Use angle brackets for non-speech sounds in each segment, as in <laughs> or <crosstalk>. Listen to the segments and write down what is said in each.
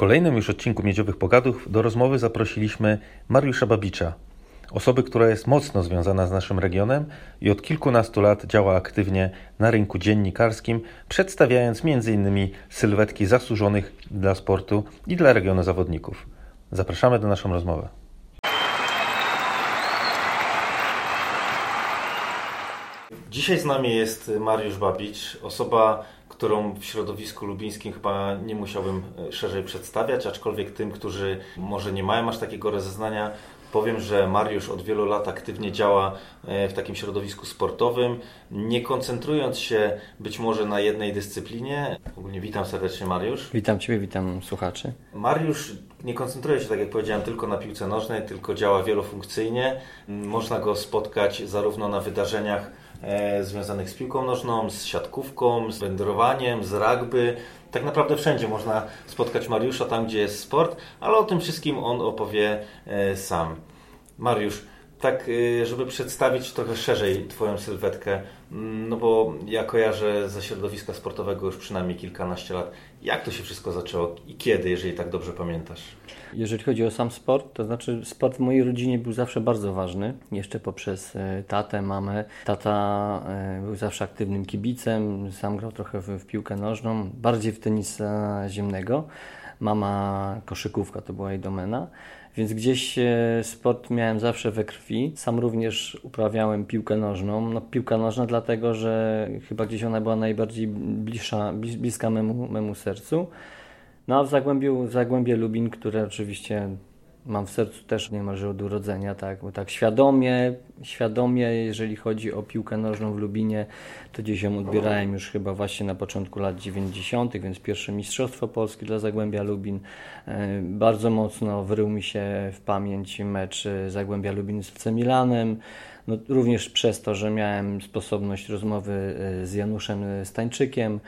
kolejnym już odcinku Miedziowych Pogadów do rozmowy zaprosiliśmy Mariusza Babicza, osoby, która jest mocno związana z naszym regionem i od kilkunastu lat działa aktywnie na rynku dziennikarskim, przedstawiając m.in. sylwetki zasłużonych dla sportu i dla regionu zawodników. Zapraszamy do naszą rozmowę. Dzisiaj z nami jest Mariusz Babicz, osoba którą w środowisku lubińskim chyba nie musiałbym e, szerzej przedstawiać, aczkolwiek tym, którzy może nie mają aż takiego rozeznania, powiem, że Mariusz od wielu lat aktywnie działa e, w takim środowisku sportowym, nie koncentrując się być może na jednej dyscyplinie. Ogólnie witam serdecznie Mariusz. Witam Ciebie, witam słuchaczy. Mariusz nie koncentruje się, tak jak powiedziałem, tylko na piłce nożnej, tylko działa wielofunkcyjnie. Można go spotkać zarówno na wydarzeniach związanych z piłką nożną, z siatkówką, z wędrowaniem, z rugby. Tak naprawdę wszędzie można spotkać Mariusza, tam gdzie jest sport, ale o tym wszystkim on opowie e, sam. Mariusz, tak, e, żeby przedstawić trochę szerzej Twoją sylwetkę, mm, no bo ja kojarzę ze środowiska sportowego już przynajmniej kilkanaście lat. Jak to się wszystko zaczęło i kiedy, jeżeli tak dobrze pamiętasz? Jeżeli chodzi o sam sport, to znaczy sport w mojej rodzinie był zawsze bardzo ważny. Jeszcze poprzez e, tatę, mamę. Tata e, był zawsze aktywnym kibicem, sam grał trochę w, piłkę nożną, bardziej w tenisa ziemnego. Mama koszykówka to była jej domena. Więc gdzieś e, sport miałem zawsze we krwi. Sam również uprawiałem piłkę nożną. No, piłka nożna dlatego, że chyba gdzieś ona była najbardziej bliższa, bliska memu, memu sercu. No a w Zagłębiu, w Zagłębie Lubin, które oczywiście mam w sercu też niemalże od urodzenia, tak, bo tak świadomie, świadomie, jeżeli chodzi o piłkę nożną w Lubinie, to gdzieś ją odbierałem już chyba właśnie na początku lat 90., więc pierwsze Mistrzostwo Polskie dla Zagłębia Lubin. E, bardzo mocno wrył mi się w pamięć mecz Zagłębia Lubin z FC Milanem. No, również przez to, że miałem sposobność rozmowy e, z Januszem Stańczykiem,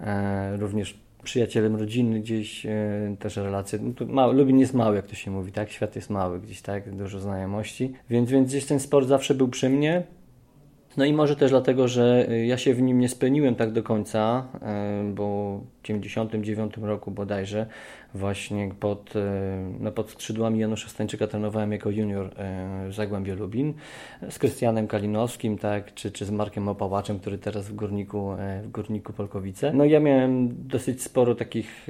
e, również przyjacielem rodziny gdzieś, e, też relacje. No mały, Lubin jest mały, jak to się mówi, tak? Świat jest mały gdzieś, tak? Dużo znajomości. Więc, więc gdzieś ten sport zawsze był przy mnie. No i może też dlatego, że y, ja się w nim nie spełniłem tak do końca, y, bo w 1999 roku bodajże właśnie pod, y, no pod skrzydłami Janusza Stańczyka trenowałem jako junior w Zagłębiu Lubin z Krystianem Kalinowskim, tak, czy, czy z Markiem Opałaczem, który teraz w Górniku, w Górniku Polkowice. No ja miałem dosyć sporo takich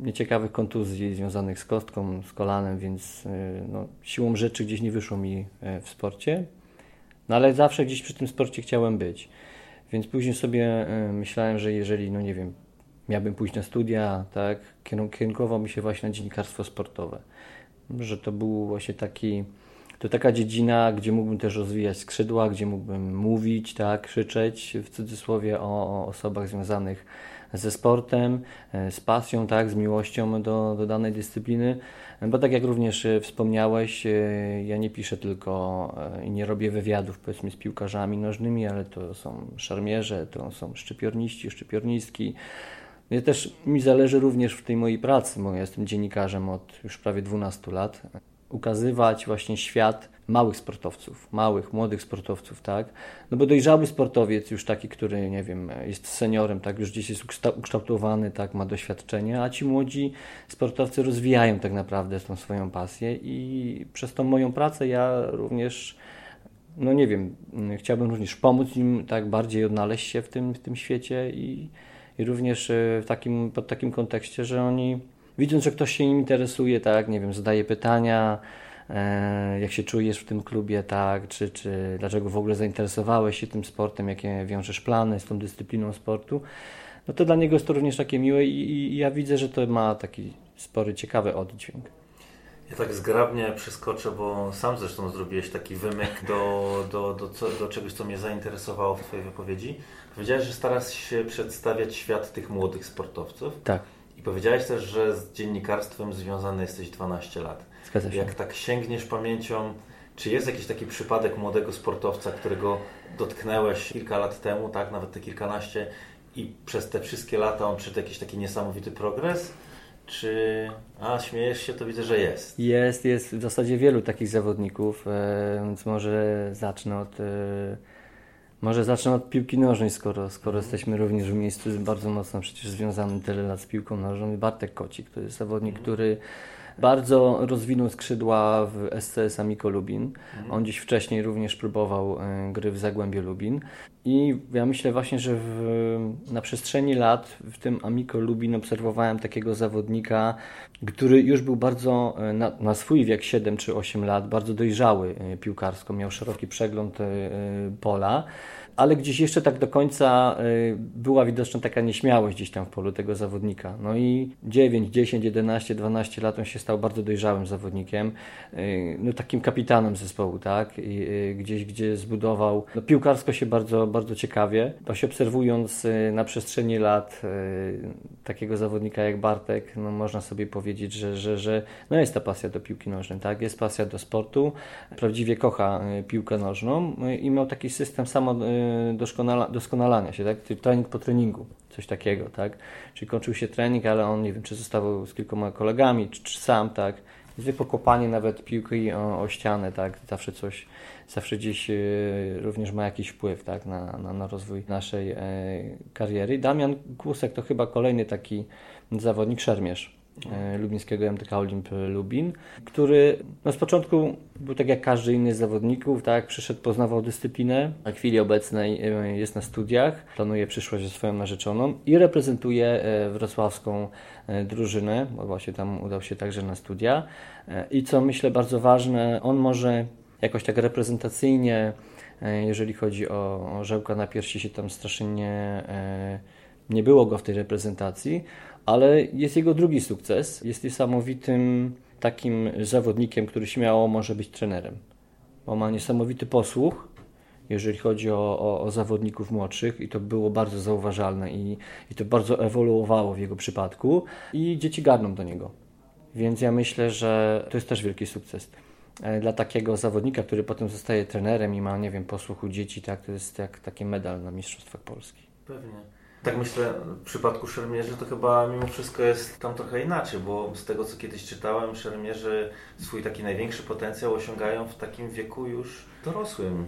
nieciekawych kontuzji związanych z kostką, z kolanem, więc no, siłą rzeczy gdzieś nie wyszło mi w sporcie. No ale zawsze gdzieś przy tym sporcie chciałem być. Więc później sobie y, myślałem, że jeżeli, no nie wiem, miałbym pójść na studia, tak, kierunkował mi się właśnie na dziennikarstwo sportowe. Że to był właśnie taki, to taka dziedzina, gdzie mógłbym też rozwijać skrzydła, gdzie mógłbym mówić, tak, krzyczeć w cudzysłowie o, o osobach związanych ze sportem, e, z pasją, tak, z miłością do, do danej dyscypliny. Bo tak jak również e, wspomniałeś, e, ja nie piszę tylko i nie robię wywiadów powiedzmy z piłkarzami nożnymi, ale to są szarmierze, to są szczypiorniści, szczypiornistki. Ja też mi zależy również w tej mojej pracy, bo ja jestem dziennikarzem od już prawie 12 lat, ukazywać właśnie świat małych sportowców, małych, młodych sportowców, tak? No bo dojrzały sportowiec, już taki, który, nie wiem, jest seniorem, tak, już gdzieś jest ukształtowany, tak, ma doświadczenie, a ci młodzi sportowcy rozwijają tak naprawdę tą swoją pasję i przez tą moją pracę ja również, no nie wiem, chciałbym również pomóc im tak bardziej odnaleźć się w tym, w tym świecie i, i również e, w takim, pod takim kontekście, że oni widząc, że ktoś się im interesuje, tak, nie wiem, zadaje pytania, jak się czujesz w tym klubie, tak, czy, czy dlaczego w ogóle zainteresowałeś się tym sportem, jakie wiążesz plany z tą dyscypliną sportu, no to dla niego jest to również takie miłe i, i ja widzę, że to ma taki spory, ciekawy oddźwięk. Ja tak zgrabnie przeskoczę, bo sam zresztą zrobiłeś taki wymyk do, do, do, co, do czegoś, co mnie zainteresowało w Twojej wypowiedzi. Powiedziałeś, że starasz się przedstawiać świat tych młodych sportowców. Tak. I powiedziałeś też, że z dziennikarstwem związany jesteś 12 lat. Zgadza się. Jak tak sięgniesz pamięcią, czy jest jakiś taki przypadek młodego sportowca, którego dotknęłeś kilka lat temu, tak, nawet te kilkanaście, i przez te wszystkie lata on przyszedł jakiś taki niesamowity progres? Czy. A, śmiejesz się, to widzę, że jest. Jest, jest w zasadzie wielu takich zawodników, e, więc może zacznę od. E, Może zacznę od piłki nożnej, skoro, skoro jesteśmy również w miejscu bardzo mocno przecież związanym tyle lat z piłką nożną. Bartek Kocik to jest zawodnik, mhm. który bardzo rozwinął skrzydła w SCS Amiko Lubin. On dziś wcześniej również próbował e, gry w Zagłębiu Lubin. I ja myślę właśnie, że w, na przestrzeni lat w tym Amiko Lubin obserwowałem takiego zawodnika, który już był bardzo e, na, na, swój wiek 7 czy 8 lat, bardzo dojrzały e, piłkarsko, miał szeroki przegląd pola ale gdzieś jeszcze tak do końca była widoczna taka nieśmiałość gdzieś tam w polu tego zawodnika. No i 9, 10, 11, 12 lat on się stał bardzo dojrzałym zawodnikiem, no takim kapitanem zespołu, tak? I gdzieś, gdzie zbudował, no piłkarsko się bardzo, bardzo ciekawie. Właśnie obserwując na przestrzeni lat takiego zawodnika jak Bartek, no można sobie powiedzieć, że, że, że no jest ta pasja do piłki nożnej, tak? Jest pasja do sportu, prawdziwie kocha piłkę nożną i miał taki system samo doskonala, doskonalania się, tak? trening po treningu, coś takiego, tak? Czyli kończył się trening, ale on nie wiem, czy zostawał z kilkoma kolegami, czy, czy sam, tak? Zwykłe kopanie nawet piłki o, o, ścianę, tak? Zawsze coś, zawsze gdzieś y, również ma jakiś wpływ, tak? Na, na, na rozwój naszej e, kariery. Damian Kłusek to chyba kolejny taki zawodnik szermierz E, lubińskiego MTK Olimp Lubin, który no z początku był tak jak każdy inny z zawodników, tak, przyszedł, poznawał dyscyplinę, a w chwili obecnej e, jest na studiach, planuje przyszłość ze swoją narzeczoną i reprezentuje e, wrocławską drużynę, bo właśnie tam udał się także na studia i co myślę bardzo ważne, on może jakoś tak reprezentacyjnie, jeżeli chodzi o, Żełka na piersi się tam strasznie nie, nie było go w tej reprezentacji, ale jest jego drugi sukces. Jest niesamowitym takim zawodnikiem, który śmiało może być trenerem, bo ma niesamowity posłuch, jeżeli chodzi o, o, o zawodników młodszych i to było bardzo zauważalne i, i to bardzo ewoluowało w jego przypadku i dzieci garną do niego. Więc ja myślę, że to jest też wielki sukces e, dla takiego zawodnika, który potem zostaje trenerem i ma, nie wiem, posłuchu dzieci, tak, to jest jak taki medal na Mistrzostwach Polski. Pewnie. Tak myślę, w przypadku szermierzy to chyba mimo wszystko jest tam trochę inaczej, bo z tego co kiedyś czytałem, szermierzy swój taki największy potencjał osiągają w takim wieku już dorosłym.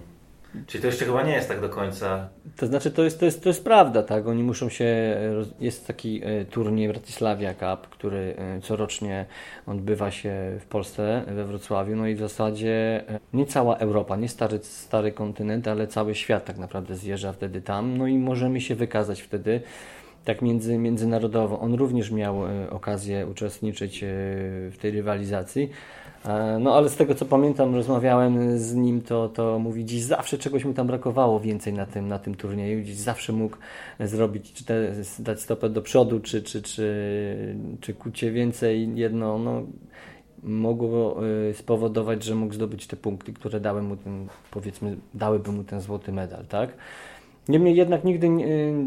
Czyli to jeszcze chyba nie jest tak do końca. To znaczy, to jest, to jest, to jest prawda, tak? Oni muszą się. Jest taki e, turniej Bratysławia Cup, który e, corocznie odbywa się w Polsce, we Wrocławiu. No i w zasadzie e, nie cała Europa, nie stary, stary kontynent, ale cały świat tak naprawdę zjeżdża wtedy tam. No i możemy się wykazać wtedy tak między, międzynarodowo. On również miał okazję uczestniczyć w tej rywalizacji. E, no ale z tego co pamiętam, rozmawiałem z nim, to, to mówi, dziś zawsze czegoś mu tam brakowało więcej na tym, na tym turnieju, dziś zawsze mógł zrobić, czy te, dać stopę do przodu, czy, czy, czy, czy kucie więcej jedno, no mogło e, spowodować, że mógł zdobyć te punkty, które dały mu ten, powiedzmy, dałyby mu ten złoty medal, tak? Niemniej jednak nigdy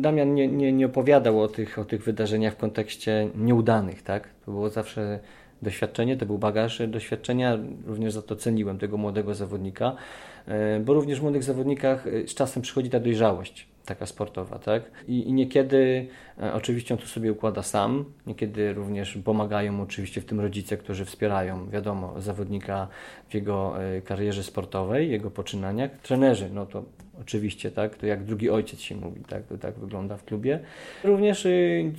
Damian nie, nie, nie opowiadał o tych, o tych wydarzeniach w kontekście nieudanych, tak? To było zawsze doświadczenie, to był bagaż doświadczenia, również za to ceniłem tego młodego zawodnika, bo również w młodych zawodnikach e, z czasem przychodzi ta dojrzałość taka sportowa, tak? I, i niekiedy e, oczywiście on to sobie układa sam, niekiedy również pomagają mu oczywiście w tym rodzice, którzy wspierają, wiadomo, zawodnika w jego e, karierze sportowej, jego poczynaniach. Trenerzy, no to oczywiście, tak, to jak drugi ojciec się mówi, tak, to tak wygląda w klubie. Również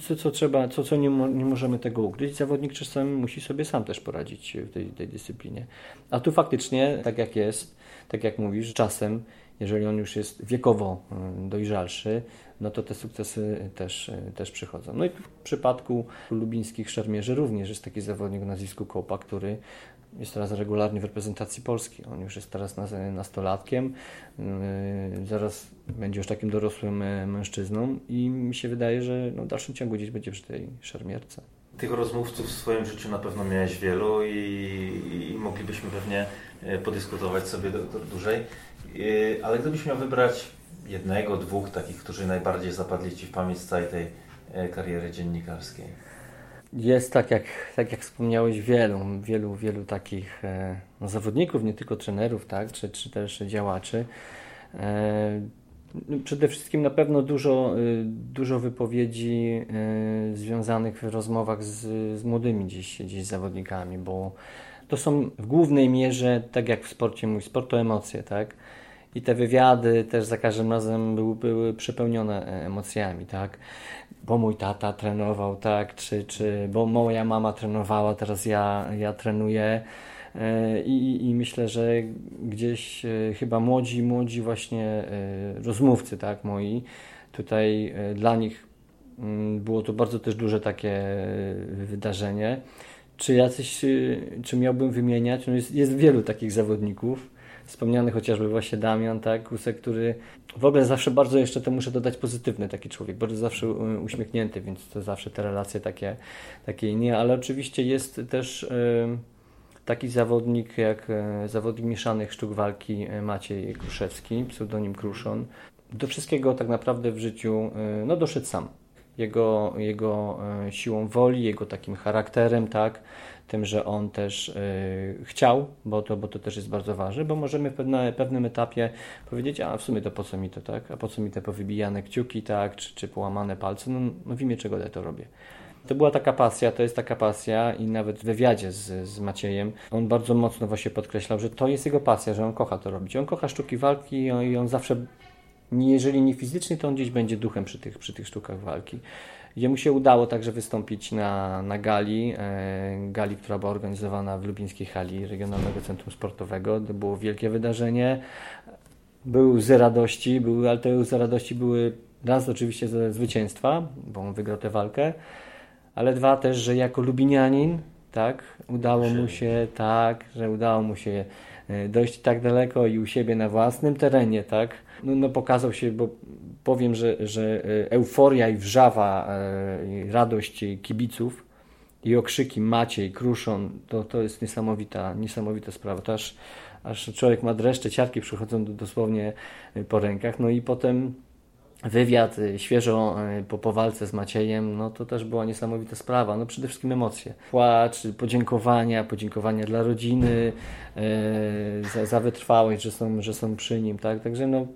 co, co trzeba, co, co nie, mo, nie możemy tego ukryć, zawodnik czasem musi sobie sam też poradzić w tej, tej dyscyplinie. A tu faktycznie, tak jak jest, tak jak mówisz, czasem jeżeli on już jest wiekowo y, dojrzalszy, no to te sukcesy też, y, też przychodzą. No i w przypadku lubińskich szermierzy również jest taki zawodnik o nazwisku Kopa, który jest teraz regularnie w reprezentacji Polski. On już jest teraz nastolatkiem, yy, zaraz będzie już takim dorosłym mężczyzną i mi się wydaje, że no w dalszym ciągu gdzieś będzie przy tej szermierce. Tych rozmówców w swoim życiu na pewno miałeś wielu i, i moglibyśmy pewnie podyskutować sobie do, do dłużej. Yy, ale gdybyś miał wybrać jednego, dwóch takich, którzy najbardziej zapadli Ci w pamięć z całej tej e, kariery dziennikarskiej? Jest tak jak, tak jak wspomniałeś, wielu, wielu, wielu takich e, no, zawodników, nie tylko trenerów, tak, czy, czy też działaczy. E, przede wszystkim na pewno dużo, dużo wypowiedzi związanych w rozmowach z, z młodymi dziś, dziś zawodnikami, bo to są w głównej mierze, tak jak w sporcie mój sport, to emocje, tak? I te wywiady też za każdym razem były, były przepełnione emocjami, tak? Bo mój tata trenował, tak? Czy, czy bo moja mama trenowała, teraz ja, ja trenuję. I, I, myślę, że gdzieś chyba młodzi, młodzi właśnie rozmówcy, tak, moi, tutaj dla nich mm, było to bardzo też duże takie wydarzenie. Czy jacyś, czy miałbym wymieniać? No jest, jest wielu takich zawodników, wspomniany chociażby właśnie Damian, tak, Kusek, który w ogóle zawsze bardzo jeszcze to muszę dodać pozytywny taki człowiek, bardzo zawsze uśmiechnięty, więc to zawsze te relacje takie, takie nie, ale oczywiście jest też y, taki zawodnik jak zawodnik mieszanych sztuk walki Maciej Kruszewski, pseudonim Kruszon. Do wszystkiego tak naprawdę w życiu no, doszedł sam jego, jego e, siłą woli, jego takim charakterem, tak, tym, że on też chciał, bo to, bo to też jest bardzo ważne, bo możemy w pewne, pewnym etapie powiedzieć, a w sumie to po co mi to, tak, a po co mi te powybijane kciuki, tak, czy, czy połamane palce, no, no w imię czego ja to robię. To była taka pasja, to jest taka pasja i nawet w wywiadzie z, z Maciejem on bardzo mocno właśnie podkreślał, że to jest jego pasja, że on kocha to robić. On kocha sztuki walki i on, i on zawsze jeżeli nie fizycznie, to on gdzieś będzie duchem przy tych, przy tych sztukach walki. Gdzie mu się udało także wystąpić na, na gali, e, gali, która była organizowana w lubińskiej hali Regionalnego Centrum Sportowego. To było wielkie wydarzenie. Były łzy radości, były, ale te łzy radości były raz oczywiście ze zwycięstwa, bo on wygrał tę walkę, ale dwa też, że jako lubinianin, tak, udało mu się, tak, że udało mu się e, dojść tak daleko i u siebie na własnym terenie, tak, no, no pokazał się, bo powiem, że, że e, euforia i wrzawa, e, i radość kibiców i okrzyki Maciej, Kruszon, to, to jest niesamowita, niesamowita sprawa. To aż, aż człowiek ma dreszcze, ciarki przychodzą dosłownie po rękach. No i potem wywiad świeżo po, po walce z Maciejem, no to też była niesamowita sprawa. No przede wszystkim emocje. Płacz, podziękowania, podziękowania dla rodziny e, za, za wytrwałość, że są, że są przy nim, tak? Także no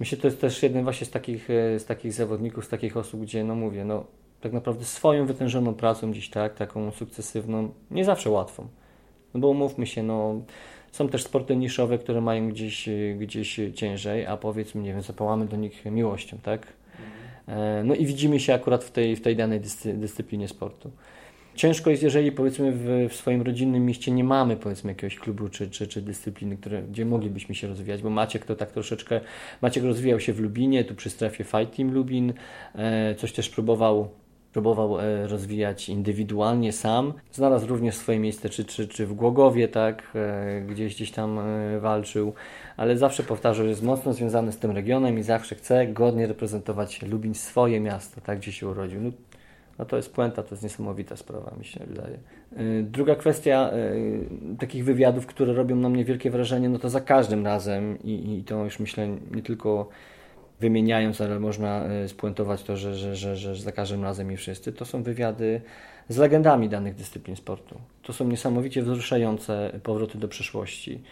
Myślę, to jest też jeden właśnie z takich, z takich zawodników, z takich osób, gdzie, no mówię, no tak naprawdę swoją wytężoną pracą gdzieś tak, taką sukcesywną, nie zawsze łatwą. No bo umówmy się, no są też sporty niszowe, które mają gdzieś, e, gdzieś ciężej, a powiedzmy, nie wiem, zapałamy do nich miłością, tak? Mhm. No i widzimy się akurat w tej, w tej danej dyscy, dyscyplinie sportu. Ciężko jest, jeżeli powiedzmy w, w, swoim rodzinnym mieście nie mamy powiedzmy jakiegoś klubu czy, czy, czy dyscypliny, które, gdzie moglibyśmy się rozwijać, bo Maciek to tak troszeczkę, Maciek rozwijał się w Lubinie, tu przy strefie Fight Team Lubin, e, coś też próbował próbował e, rozwijać indywidualnie sam. Znalazł również swoje miejsce, czy, czy, czy w Głogowie, tak, e, gdzieś gdzieś tam e, walczył, ale zawsze powtarzał, że jest mocno związany z tym regionem i zawsze chce godnie reprezentować Lubin, swoje miasto, tak, gdzie się urodził. No, no to jest puenta, to jest niesamowita sprawa, mi się wydaje. Druga kwestia takich wywiadów, które robią na mnie wielkie wrażenie, no to za każdym razem i, i to już myślę nie tylko wymieniając, ale można y, spuentować to, że, że, że, że za każdym razem i wszyscy, to są wywiady z legendami danych dyscyplin sportu. To są niesamowicie wzruszające powroty do przeszłości.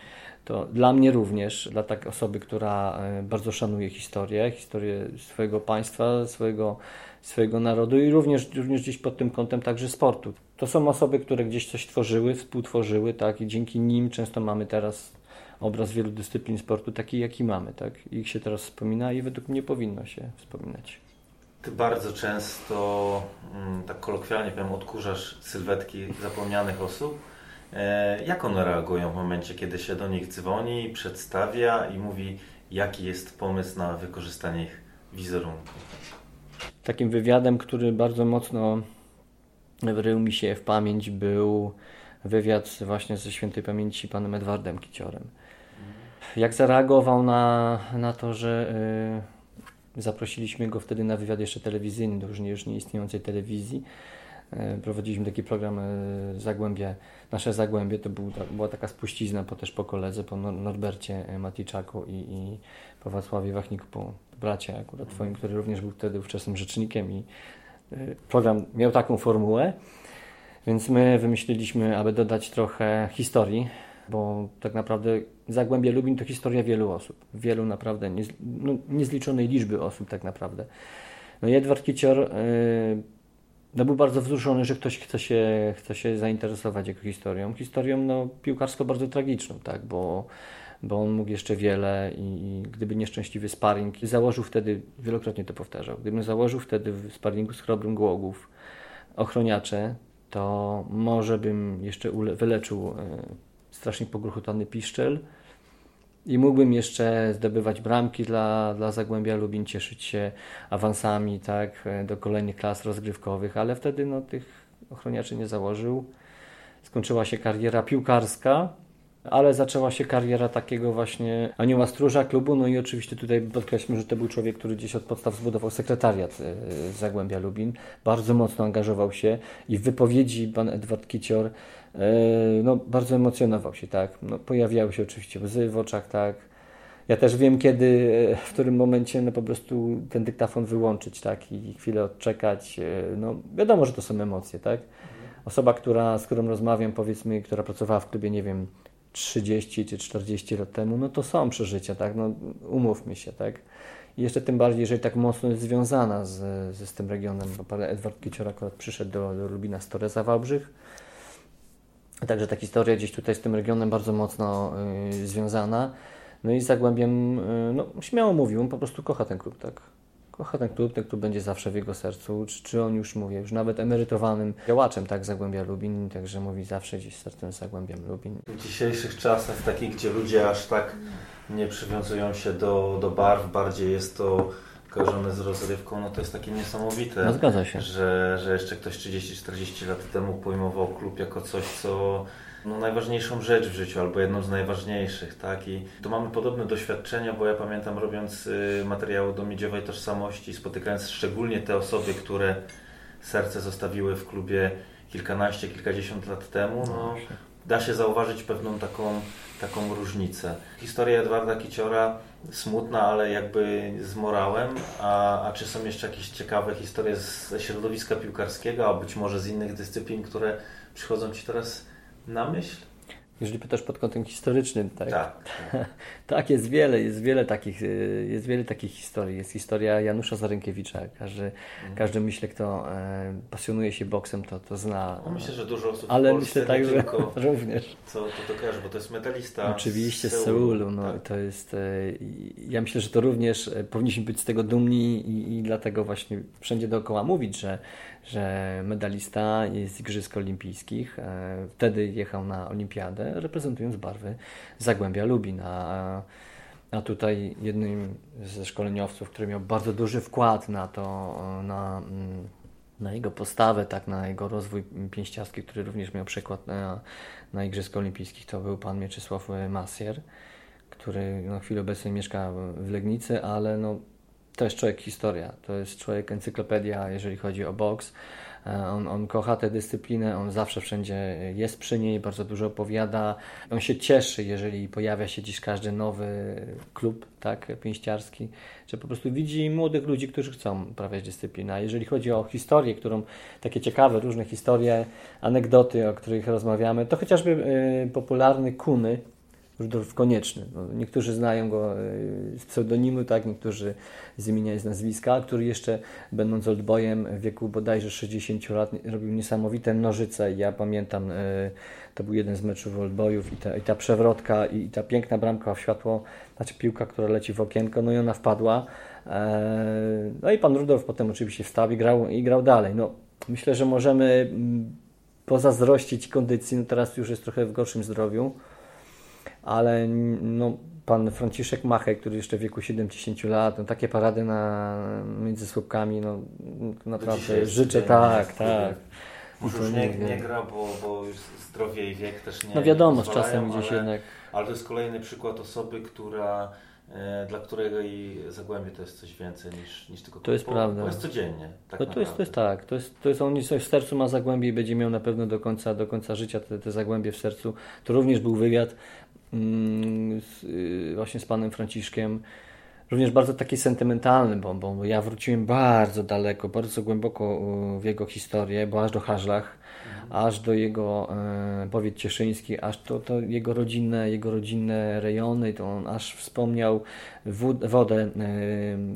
To dla mnie również, dla takiej osoby, która bardzo szanuje historię, historię swojego państwa, swojego swojego narodu i również, również gdzieś pod tym kątem także sportu. To są osoby, które gdzieś coś tworzyły, współtworzyły, tak, i dzięki nim często mamy teraz obraz wielu dyscyplin sportu taki, jaki mamy, tak. Ich się teraz wspomina i według mnie powinno się wspominać. Ty bardzo często, mm, tak kolokwialnie powiem, odkurzasz sylwetki zapomnianych osób. E, jak one reagują w momencie, kiedy się do nich dzwoni, przedstawia i mówi, jaki jest pomysł na wykorzystanie ich wizerunku? Takim wywiadem, który bardzo mocno wrył mi się w pamięć, był wywiad właśnie ze świętej pamięci panem Edwardem Kiciorem. Jak zareagował na, na to, że y, zaprosiliśmy go wtedy na wywiad jeszcze telewizyjny do już, nie, już nieistniejącej telewizji. Y, prowadziliśmy taki program y, Zagłębie, nasze Zagłębie, to był, była taka spuścizna po, też po koledze, po Norbercie Maticzaku i, i po Wacławie Wachniku, po bracie akurat twoim, który również był wtedy ówczesnym rzecznikiem i y, program miał taką formułę, więc my wymyśliliśmy, aby dodać trochę historii, bo tak naprawdę Zagłębie Lubin to historia wielu osób, wielu naprawdę, niez, no, niezliczonej liczby osób tak naprawdę. No i Edward Kicior yy, no, był bardzo wzruszony, że ktoś chce się, chce się zainteresować jego historią. Historią no, piłkarsko bardzo tragiczną, tak, bo bo on mógł jeszcze wiele i, gdyby nieszczęśliwy sparring, założył wtedy, wielokrotnie to powtarzał, gdybym założył wtedy w sparringu z Chrobrym Głogów ochroniacze, to może bym jeszcze wyleczył e, strasznie pogruchotany piszczel i mógłbym jeszcze zdobywać bramki dla, dla Zagłębia Lubin, cieszyć się awansami tak, do kolejnych klas rozgrywkowych, ale wtedy no, tych ochroniaczy nie założył. Skończyła się kariera piłkarska, ale zaczęła się kariera takiego właśnie anioła stróża klubu, no i oczywiście tutaj podkreślmy, że to był człowiek, który gdzieś od podstaw zbudował sekretariat e, Zagłębia Lubin, bardzo mocno angażował się i w wypowiedzi pan Edward Kicior e, no, bardzo emocjonował się, tak, no, pojawiały się oczywiście łzy w oczach, tak, ja też wiem, kiedy, e, w którym momencie no po prostu ten dyktafon wyłączyć, tak, i chwilę odczekać. No, wiadomo, że to są emocje, tak. Osoba, która, z którą rozmawiam, powiedzmy, która pracowała w klubie, nie wiem, 30 czy 40 lat temu, no to są przeżycia, tak? No, umówmy się, tak? I jeszcze tym bardziej, jeżeli tak mocno jest związana z, z, tym regionem, bo pan Edward Kicior akurat przyszedł do, do Lubina z Toreza Wałbrzych. Także ta historia gdzieś tutaj z tym regionem bardzo mocno y, związana. No i Zagłębiem, y, no śmiało mówił, on po prostu kocha ten klub, tak? Kocha ten klub, ten klub będzie zawsze w jego sercu, czy, czy on już, mówię, już nawet emerytowanym działaczem, tak, Zagłębia Lubin, także mówi zawsze gdzieś sercem Zagłębiam Lubin. W dzisiejszych czasach, takich, gdzie ludzie aż tak nie przywiązują się do, do barw, bardziej jest to kojarzone z rozrywką, no to jest takie niesamowite, no, zgadza się. Że, że jeszcze ktoś 30-40 lat temu pojmował klub jako coś, co no, najważniejszą rzecz w życiu, albo jedną z najważniejszych, tak? I tu mamy podobne doświadczenia, bo ja pamiętam robiąc y, materiały do miedziowej tożsamości, spotykając szczególnie te osoby, które serce zostawiły w klubie kilkanaście, kilkadziesiąt lat temu, no, da się zauważyć pewną taką, taką różnicę. Historia Edwarda Kiciora smutna, ale jakby z morałem, a, a czy są jeszcze jakieś ciekawe historie ze środowiska piłkarskiego, a być może z innych dyscyplin, które przychodzą Ci teraz na myśl? Jeżeli pytasz pod kątem historycznym, tak? Tak. <laughs> tak, jest wiele, jest wiele takich, y, jest wiele takich historii. Jest historia Janusza Zarękiewicza. Każdy, mhm. każdy myślę, kto e, pasjonuje się boksem, to, to zna. No myślę, że dużo osób Ale myślę tak, że <laughs> również. Co to, to kojarzy, bo to jest metalista Oczywiście z Seulu. Z Seulu no, tak. to jest, e, ja myślę, że to również e, powinniśmy być z tego dumni i, i dlatego właśnie wszędzie dookoła mówić, że że medalista z Igrzysk Olimpijskich. E, wtedy jechał na Olimpiadę, reprezentując barwy Zagłębia Lubin. A, a tutaj jednym ze szkoleniowców, który miał bardzo duży wkład na to, na, mm, na jego postawę, tak, na jego rozwój pięściarski, który również miał przykład na, na Igrzysk Olimpijskich, to był pan Mieczysław Masier, który na chwilę obecną mieszka w Legnicy, ale no, to jest człowiek historia, to jest człowiek encyklopedia, jeżeli chodzi o boks. E, on, on kocha tę dyscyplinę, on zawsze wszędzie jest przy niej, bardzo dużo opowiada. On się cieszy, jeżeli pojawia się dziś każdy nowy klub tak, pięściarski, że po prostu widzi młodych ludzi, którzy chcą uprawiać dyscyplinę. A jeżeli chodzi o historię, którą takie ciekawe, różne historie, anegdoty, o których rozmawiamy, to chociażby y, popularny Kuny, Rudolf Konieczny. No, niektórzy znają go e, z pseudonimu, tak, niektórzy z imienia i z nazwiska, który jeszcze będąc oldboyem w wieku bodajże 60 lat robił niesamowite nożyce. Ja pamiętam, e, to był jeden z meczów oldboyów i ta, i ta przewrotka i, ta piękna bramka w światło, znaczy piłka, która leci w okienko, no i ona wpadła. E, no i pan Rudolf potem oczywiście wstał i grał, i grał dalej. No, myślę, że możemy mm, pozazdrościć kondycji, no teraz już jest trochę w gorszym zdrowiu, ale no, pan Franciszek Machek, który jeszcze w wieku 70 lat, no, takie parady na, między słupkami, no, naprawdę życzę, tak, tak. Może już nie, nie gra, bo, bo już zdrowie i wiek też nie No wiadomo, z czasem gdzieś ale, jednak... Ale to jest kolejny przykład osoby, która e, dla którego i Zagłębie to jest coś więcej niż, niż tylko To jest bo, prawda. Bo jest codziennie. Tak no to, jest, to jest tak. To jest, to jest, on coś w sercu ma Zagłębie i będzie miał na pewno do końca, do końca życia te, te Zagłębie w sercu. To również był wywiad z, y, właśnie z panem Franciszkiem. Również bardzo taki sentymentalny, bo, bo ja wróciłem bardzo daleko, bardzo głęboko w jego historię, bo aż do Haszlach, mhm. aż do jego e, powiat cieszyński, aż to, to jego rodzinne, jego rodzinne rejony, to on aż wspomniał wód, wodę, e,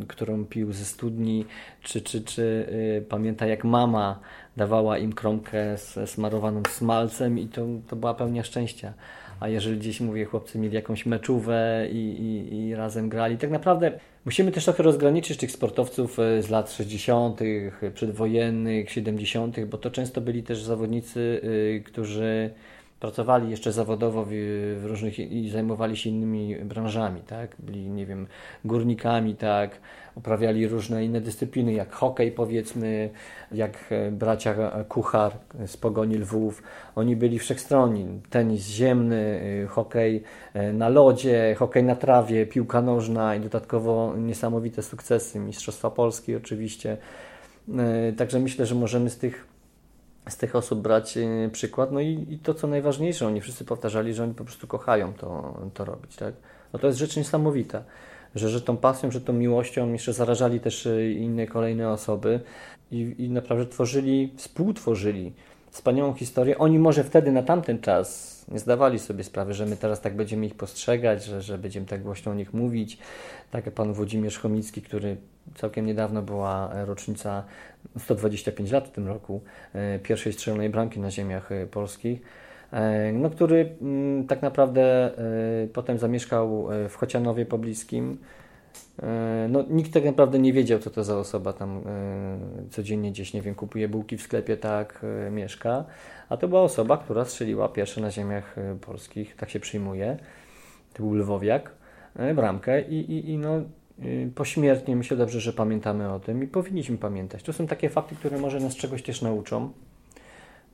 którą pił ze studni, czy, czy, czy e, pamięta jak mama dawała im kromkę smarowaną smalcem i to, to była pełnia szczęścia a jeżeli gdzieś, mówię, chłopcy mieli jakąś meczówę i, i, i razem grali, tak naprawdę musimy też trochę rozgraniczyć tych sportowców e, z lat 60., przedwojennych, 70., bo to często byli też zawodnicy, e, którzy pracowali jeszcze zawodowo w, w, różnych i zajmowali się innymi branżami, tak? Byli, nie wiem, górnikami, tak? Uprawiali różne inne dyscypliny, jak hokej powiedzmy, jak e, bracia Kuchar z Pogoni Lwów. Oni byli wszechstronni. Tenis ziemny, e, hokej e, na lodzie, hokej na trawie, piłka nożna i dodatkowo niesamowite sukcesy, Mistrzostwa Polski oczywiście. Także myślę, że możemy z tych z tych osób brać e, przykład. No i, i, to, co najważniejsze, oni wszyscy powtarzali, że oni po prostu kochają to, to robić. Tak? No to jest rzecz niesamowita, że, że tą pasją, że tą miłością jeszcze zarażali też e, inne kolejne osoby i, i naprawdę tworzyli, współtworzyli wspaniałą historię. Oni może wtedy na tamten czas nie zdawali sobie sprawy, że my teraz tak będziemy ich postrzegać, że, że będziemy tak głośno o nich mówić. Tak jak pan Włodzimierz Chomicki, który całkiem niedawno była rocznica 125 lat w tym roku e, pierwszej strzelonej bramki na ziemiach e, polskich. E, no, który mm, tak naprawdę potem zamieszkał w Chocianowie pobliskim. No, nikt tak naprawdę nie wiedział, co to za osoba tam codziennie gdzieś, nie wiem, kupuje bułki w sklepie, tak mieszka. A to była osoba, która strzeliła pierwsze na ziemiach polskich, tak się przyjmuje. To był Lwowiak, bramkę i, i, i no, pośmiertnie. Myślę dobrze, że pamiętamy o tym i powinniśmy pamiętać. To są takie fakty, które może nas czegoś też nauczą.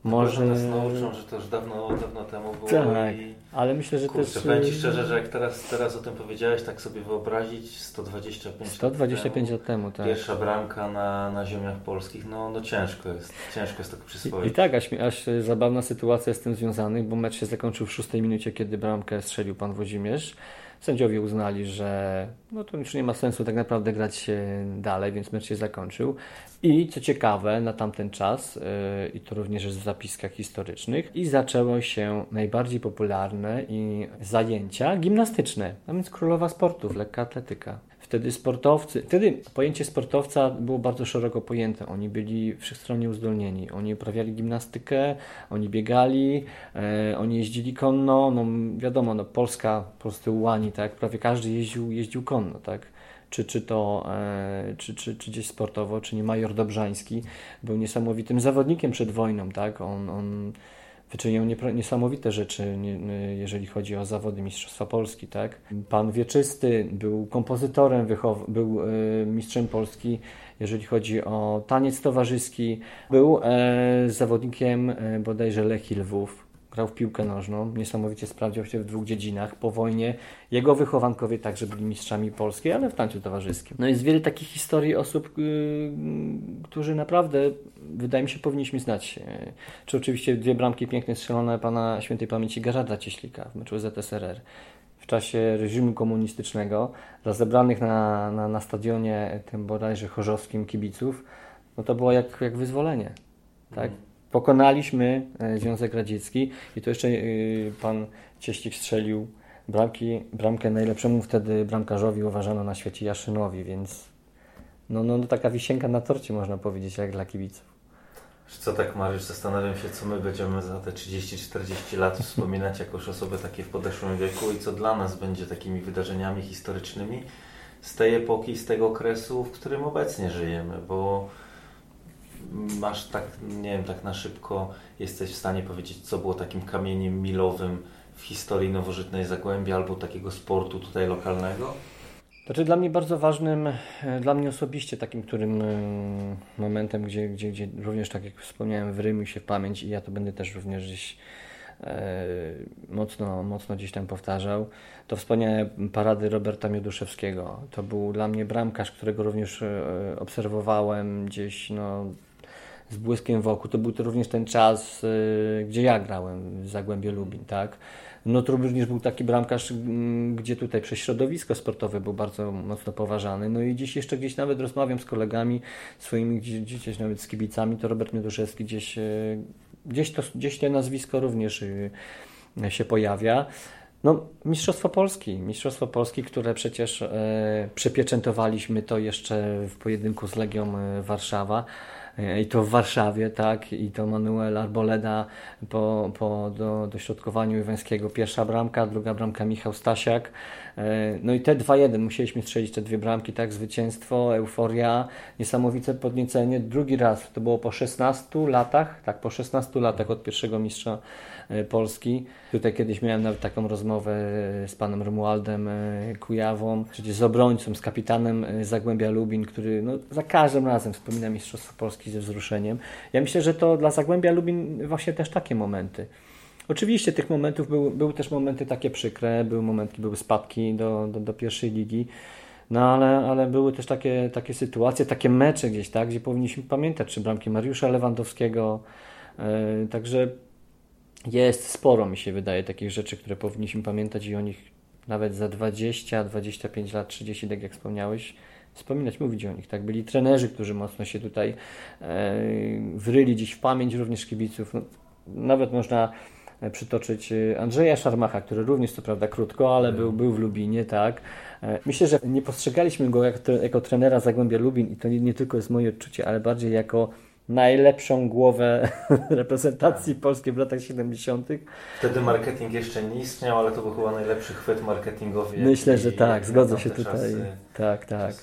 Może nas nauczą, że to już dawno, dawno temu było. Tak, i... ale myślę, że Kurczę, też... powiem Ci szczerze, że jak teraz, teraz o tym powiedziałeś, tak sobie wyobrazić 125, 125 lat temu, tak. Pierwsza bramka na, na ziemiach polskich, no, no ciężko jest, ciężko jest tak przyswoić. I, I, tak, aż, aż zabawna sytuacja z tym związanych, bo mecz się zakończył w szóstej minucie, kiedy bramkę strzelił pan Włodzimierz. Sędziowie uznali, że no to już nie ma sensu tak naprawdę grać dalej, więc mecz się zakończył. I co ciekawe, na tamten czas, yy, i to również jest w zapiskach historycznych, i zaczęło się najbardziej popularne i zajęcia gimnastyczne, a więc królowa sportów, lekka atletyka. Wtedy sportowcy, wtedy pojęcie sportowca było bardzo szeroko pojęte. Oni byli wszechstronnie uzdolnieni. Oni uprawiali gimnastykę, oni biegali, e, oni jeździli konno. No wiadomo, no Polska, po prostu ułani, tak? Prawie każdy jeździł, jeździł konno, tak? Czy, czy to e, czy, czy, czy gdzieś sportowo, czy nie Major Dobrzański był niesamowitym zawodnikiem przed wojną, tak? On, on wyczyniał niesamowite rzeczy, jeżeli chodzi o zawody Mistrzostwa Polski. Tak? Pan Wieczysty był kompozytorem, był e, mistrzem Polski, jeżeli chodzi o taniec towarzyski. Był e, zawodnikiem e, bodajże Lechii Lwów grał w piłkę nożną, niesamowicie sprawdził się w dwóch dziedzinach. Po wojnie jego wychowankowie także byli mistrzami Polski, ale w tańcu towarzyskim. No jest wiele takich historii osób, yy, którzy naprawdę, wydaje mi się, powinniśmy znać. Yy, czy oczywiście dwie bramki piękne strzelone pana świętej pamięci Garzada Cieślika w meczu ZSRR w czasie reżimu komunistycznego, dla zebranych na, na, na stadionie tym bodajże chorzowskim kibiców, no to było jak, jak wyzwolenie. Tak? Mm. Pokonaliśmy e, Związek Radziecki i to jeszcze e, pan Cieślik strzelił bramki, bramkę najlepszemu wtedy bramkarzowi uważano na świecie Jaszynowi, więc no, no, no taka wisienka na torcie można powiedzieć, jak dla kibiców. Co tak Mariusz, zastanawiam się, co my będziemy za te 30-40 lat wspominać jako osoby takie w podeszłym wieku i co dla nas będzie takimi wydarzeniami historycznymi z tej epoki, z tego okresu, w którym obecnie żyjemy, bo masz tak, nie wiem, tak na szybko jesteś w stanie powiedzieć, co było takim kamieniem milowym w historii nowożytnej Zagłębia albo takiego sportu tutaj lokalnego? Znaczy dla mnie bardzo ważnym, e, dla mnie osobiście takim którym e, momentem, gdzie, gdzie, gdzie również tak jak wspomniałem, wrymił się w pamięć i ja to będę też również gdzieś e, mocno, mocno gdzieś tam powtarzał, to wspomniane parady Roberta Mioduszewskiego. To był dla mnie bramkarz, którego również obserwowałem gdzieś no, z błyskiem wokół. To był to również ten czas, y, gdzie ja grałem w Zagłębie Lubin, tak? No to również był taki bramkarz, gdzie tutaj przez środowisko sportowe był bardzo mocno poważany. No i dziś jeszcze gdzieś nawet rozmawiam z kolegami swoimi, gdzieś, nawet z kibicami, to Robert Mioduszewski gdzieś, y, gdzieś, to, gdzieś to nazwisko również y, się pojawia. No, Mistrzostwo Polski. Mistrzostwo Polski, które przecież e, przepieczętowaliśmy to jeszcze w pojedynku z Legią Warszawa. I to w Warszawie, tak, i to Manuel Arboleda po, po do, dośrodkowaniu Iwańskiego. Pierwsza bramka, druga bramka Michał Stasiak. E, no i te 2-1 musieliśmy strzelić te dwie bramki, tak, zwycięstwo, euforia, niesamowite podniecenie. Drugi raz, to było po 16 latach, tak, po 16 latach od pierwszego mistrza e, Polski. Tutaj kiedyś miałem nawet taką rozmowę z panem Romualdem Kujawą, przecież z obrońcą, z kapitanem Zagłębia Lubin, który no, za każdym razem wspomina Mistrzostwo Polski ze wzruszeniem. Ja myślę, że to dla Zagłębia Lubin właśnie też takie momenty. Oczywiście tych momentów były, były też momenty takie przykre, były momenty, były spadki do, do, do pierwszej ligi. No ale, ale były też takie, takie sytuacje, takie mecze gdzieś, tak, gdzie powinniśmy pamiętać, czy bramki Mariusza Lewandowskiego. Yy, także jest sporo, mi się wydaje, takich rzeczy, które powinniśmy pamiętać i o nich nawet za 20, 25 lat, 30, tak jak wspomniałeś, wspominać, mówić o nich. Tak? Byli trenerzy, którzy mocno się tutaj e, wryli dziś w pamięć również kibiców. No, nawet można przytoczyć e, Andrzeja Szarmacha, który również co prawda krótko, ale był, był w Lubinie, tak. E, myślę, że nie postrzegaliśmy go jako, jako trenera Zagłębia Lubin i to nie, nie tylko jest moje odczucie, ale bardziej jako najlepszą głowę <laughs> reprezentacji polskiej w latach 70. Wtedy marketing jeszcze nie istniał, ale to był chyba najlepszy chwyt marketingowy. Myślę, że tak, zgodzę się tutaj. Czasy, tak, tak.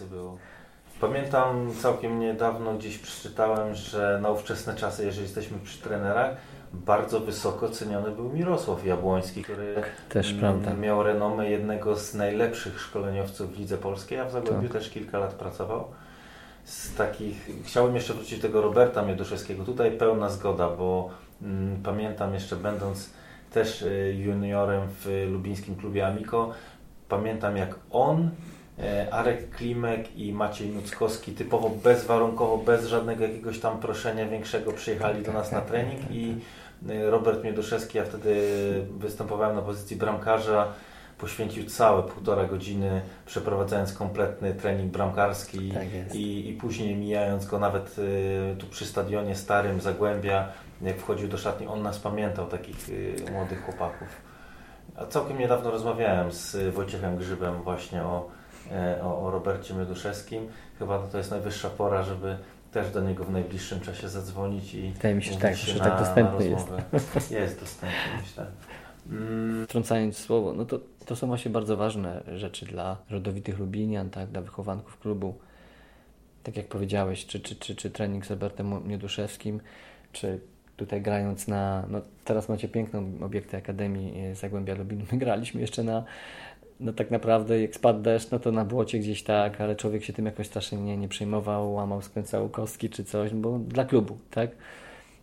Pamiętam całkiem niedawno gdzieś przeczytałem, że na ówczesne czasy, jeżeli jesteśmy przy trenerach, bardzo wysoko ceniony był Mirosław Jabłoński, który też, prawda. miał renomę jednego z najlepszych szkoleniowców w Lidze Polskiej, a w Zagłębiu tak. też kilka lat pracował z takich, chciałbym jeszcze wrócić do tego Roberta Mioduszewskiego. Tutaj pełna zgoda, bo mm, pamiętam jeszcze będąc też y, juniorem w lubińskim klubie Amiko, pamiętam jak on, Arek Klimek i Maciej Nuckowski typowo bezwarunkowo, bez żadnego jakiegoś tam proszenia większego przyjechali do nas na trening i y, Robert Mioduszewski, ja wtedy występowałem na pozycji bramkarza, poświęcił całe półtora godziny przeprowadzając kompletny trening bramkarski tak i, i później mijając go nawet y, tu przy stadionie starym Zagłębia, jak wchodził do szatni, on nas pamiętał, takich młodych chłopaków. A całkiem niedawno rozmawiałem z Wojciechem Grzybem właśnie o, e, o, o Robercie Mioduszewskim. Chyba to jest najwyższa pora, żeby też do niego w najbliższym czasie zadzwonić i Wydaje mi się, tak, że tak dostępny jest. <laughs> Jest dostępny, myślę. Mm. Trącając słowo, no to, to są właśnie bardzo ważne rzeczy dla rodowitych Lubinian, tak, dla wychowanków klubu. Tak jak powiedziałeś, czy, czy, czy, czy trening z Robertem Mioduszewskim, czy tutaj grając na, no teraz macie piękną obiekty Akademii Zagłębia Lubin. My graliśmy jeszcze na, no tak naprawdę jak spadł deszcz, no to na błocie gdzieś tak, ale człowiek się tym jakoś strasznie nie, nie przejmował, łamał, skręcał kostki czy coś, bo dla klubu, tak?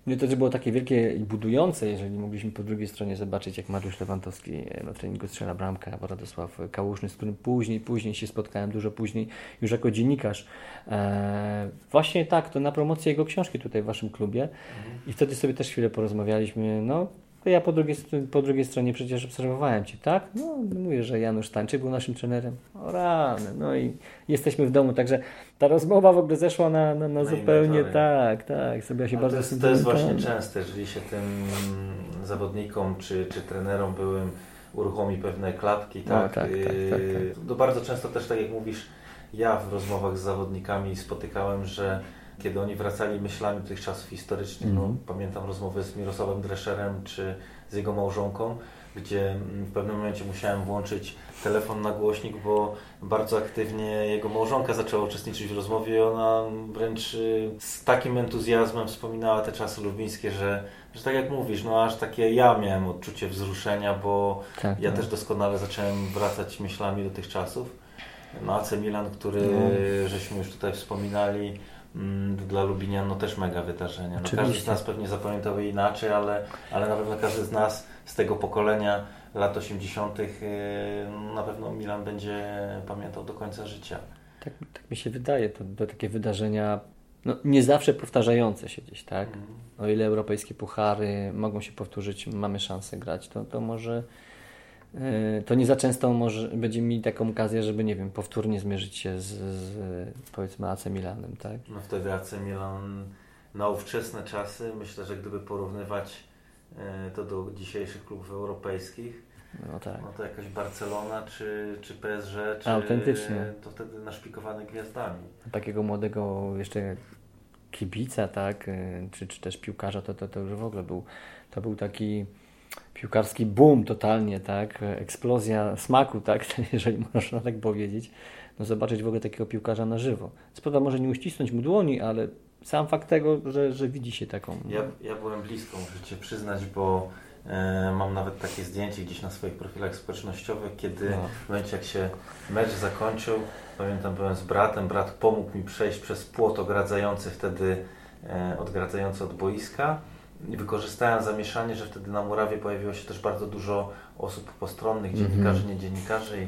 Nie to, że było takie wielkie i budujące, jeżeli mogliśmy po drugiej stronie zobaczyć, jak Mariusz Lewandowski na treningu strzela bramkę, albo Radosław Kałuszny, z którym później, później się spotkałem, dużo później, już jako dziennikarz. Eee, właśnie tak, to na promocję jego książki tutaj w Waszym klubie mhm. i wtedy sobie też chwilę porozmawialiśmy, no to ja po drugiej, po drugiej stronie przecież obserwowałem Cię, tak? No, mówię, że Janusz Tańczyk był naszym trenerem. O rany, no i jesteśmy w domu, także ta rozmowa w ogóle zeszła na, na, na zupełnie tak, tak, sobie się bardzo to jest, to jest właśnie częste, jeżeli się tym zawodnikom czy, czy trenerom byłym uruchomi pewne klatki, tak? No, tak, tak, tak, tak. To bardzo często też, tak jak mówisz, ja w rozmowach z zawodnikami spotykałem, że kiedy oni wracali myślami do tych czasów historycznych. Mm. No, pamiętam rozmowę z Mirosławem Drescherem czy z jego małżonką, gdzie mm, w pewnym momencie musiałem włączyć telefon na głośnik, bo bardzo aktywnie jego małżonka zaczęła uczestniczyć w rozmowie i ona wręcz y, z takim entuzjazmem wspominała te czasy lubińskie, że, że tak jak mówisz, no aż takie ja miałem odczucie wzruszenia, bo tak, ja tak. też doskonale zacząłem wracać myślami do tych czasów. No AC Milan, który no. żeśmy już tutaj wspominali, dla Lubinian no też mega wydarzenie. No, każdy z nas pewnie zapamiętał je inaczej, ale, ale na pewno każdy z nas z tego pokolenia lat 80. Y, na pewno Milan będzie pamiętał do końca życia. Tak, tak mi się wydaje. To, to takie wydarzenia no, nie zawsze powtarzające się gdzieś, tak? Mm. O ile europejskie puchary mogą się powtórzyć, mamy szansę grać, to, to może to nie za często może, będzie mi taką okazję, żeby, nie wiem, powtórnie zmierzyć się z, z powiedzmy AC Milanem, tak? No wtedy AC Milan na ówczesne czasy, myślę, że gdyby porównywać e, to do dzisiejszych klubów europejskich, no, tak. no to jakaś Barcelona czy, czy PSG, czy Autentycznie. to wtedy naszpikowane gwiazdami. Takiego młodego jeszcze kibica, tak, czy, czy też piłkarza, to, to, to już w ogóle był, to był taki piłkarski boom totalnie, tak, eksplozja smaku, tak, <laughs> jeżeli można tak powiedzieć, no zobaczyć w ogóle takiego piłkarza na żywo. Sprawa może nie uścisnąć mu dłoni, ale sam fakt tego, że, że widzi się taką. Ja, ja byłem blisko, muszę Cię przyznać, bo e, mam nawet takie zdjęcie gdzieś na swoich profilach społecznościowych, kiedy no. w momencie jak się mecz zakończył, pamiętam byłem z bratem, brat pomógł mi przejść przez płot ogradzający wtedy, e, odgradzający od boiska wykorzystałem zamieszanie, że wtedy na murawie pojawiło się też bardzo dużo osób postronnych, mhm. dziennikarzy, mm -hmm. nie dziennikarzy i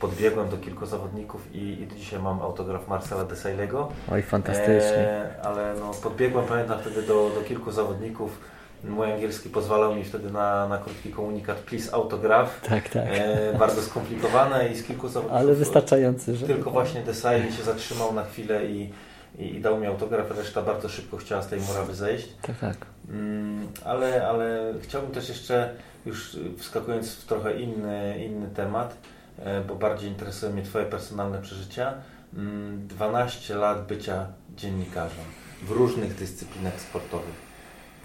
podbiegłem do kilku zawodników i, i dzisiaj mam autograf Marcela Desailego. Oj, fantastycznie. E, ale no, podbiegłem, pamiętam wtedy do, do kilku zawodników. Mój angielski pozwalał mi wtedy na, na krótki komunikat please autograf. Tak, tak. E, bardzo skomplikowane i z kilku zawodników. Ale wystarczający, że... Tylko właśnie Desailly się zatrzymał na chwilę i, i, i, dał mi autograf, reszta bardzo szybko chciała z tej murawy zejść. Tak, tak. Mm, ale, ale chciałbym też jeszcze, już wskakując w trochę inny, inny temat, E, bo bardziej interesują mnie Twoje personalne przeżycia. 12 mm, lat bycia dziennikarzem w różnych dyscyplinach sportowych.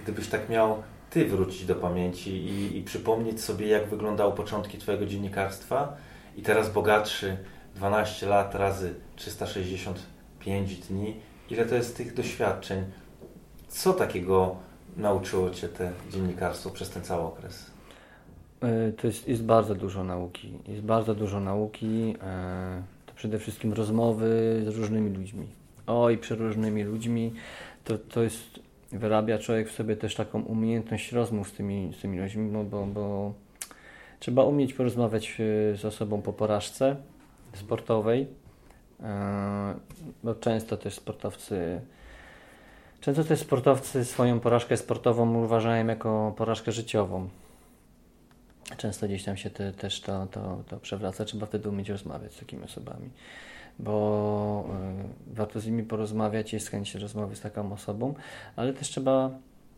Gdybyś tak miał Ty wrócić do pamięci i, i przypomnieć sobie, jak wyglądały początki Twojego dziennikarstwa i teraz bogatszy 12 lat razy 365 dni, ile to jest tych doświadczeń? Co takiego nauczyło Cię te dziennikarstwo przez ten cały okres? E, to jest, jest bardzo dużo nauki. Jest bardzo dużo nauki. E, to przede wszystkim rozmowy z różnymi ludźmi. Oj, przeróżnymi ludźmi. To, to jest, wyrabia człowiek w sobie też taką umiejętność rozmów z tymi, z tymi ludźmi, bo, bo, bo trzeba umieć porozmawiać e, z osobą po porażce sportowej. Bo często też sportowcy Często też sportowcy swoją porażkę sportową uważają jako porażkę życiową. Często gdzieś tam się te, też to, to, to przewraca. Trzeba wtedy umieć rozmawiać z takimi osobami, bo y, warto z nimi porozmawiać, jest chęć rozmowy z taką osobą, ale też trzeba,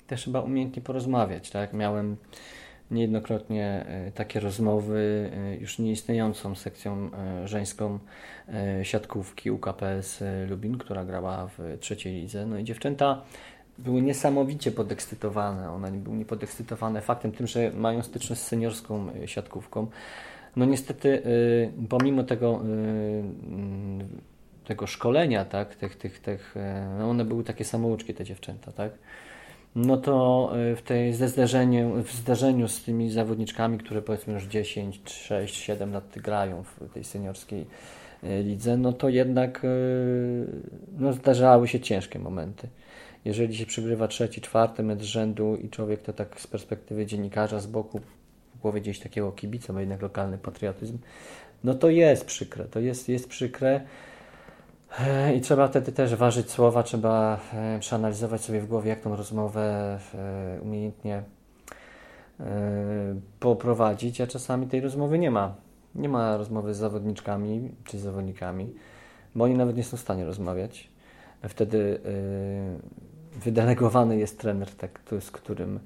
też trzeba umiejętnie porozmawiać. Tak? Miałem niejednokrotnie y, takie rozmowy y, już nieistniejącą sekcją żeńską siatkówki UKPS Lubin, która grała w trzeciej lidze. No i dziewczęta były niesamowicie podekscytowane. One były podekscytowane faktem tym, że mają styczność z seniorską e, siatkówką. No niestety, e, pomimo tego, e, tego szkolenia, tak, tych, tych, tych, no one były takie samouczki, te dziewczęta, tak, no to w tej ze zderzeniu, w zderzeniu z tymi zawodniczkami, które powiedzmy już 10, 6, 7 lat grają w tej seniorskiej lidze, no to jednak no, zdarzały się ciężkie momenty. Jeżeli się przygrywa trzeci, czwarty metr rzędu i człowiek to tak z perspektywy dziennikarza z boku głowie gdzieś takiego kibica, bo jednak lokalny patriotyzm, no to jest przykre, to jest, jest przykre i trzeba wtedy też ważyć słowa, trzeba e, przeanalizować sobie w głowie, jak tą rozmowę e, umiejętnie e, poprowadzić, a czasami tej rozmowy nie ma. Nie ma rozmowy z zawodniczkami czy z zawodnikami, bo oni nawet nie są w stanie rozmawiać. Wtedy wydelegowany jest trener, tak, z, którym,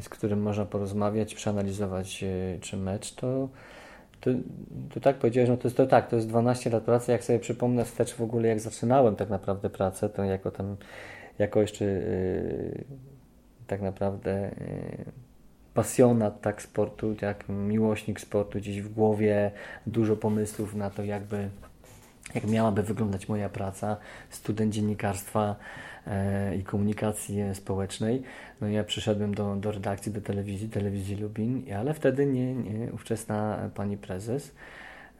z którym można porozmawiać, przeanalizować e, czy mecz, to, to, to tak powiedziałeś, no to jest to tak, to jest 12 lat pracy, jak sobie przypomnę wstecz w ogóle jak zaczynałem tak naprawdę pracę, to jako tam, jako jeszcze yy, tak naprawdę yy, pasjonat tak sportu, jak miłośnik sportu, gdzieś w głowie dużo pomysłów na to, jakby jak miałaby wyglądać moja praca, student dziennikarstwa, i komunikacji społecznej. No ja przyszedłem do, do redakcji, do telewizji, telewizji Lubin, ale wtedy nie, nie ówczesna pani prezes,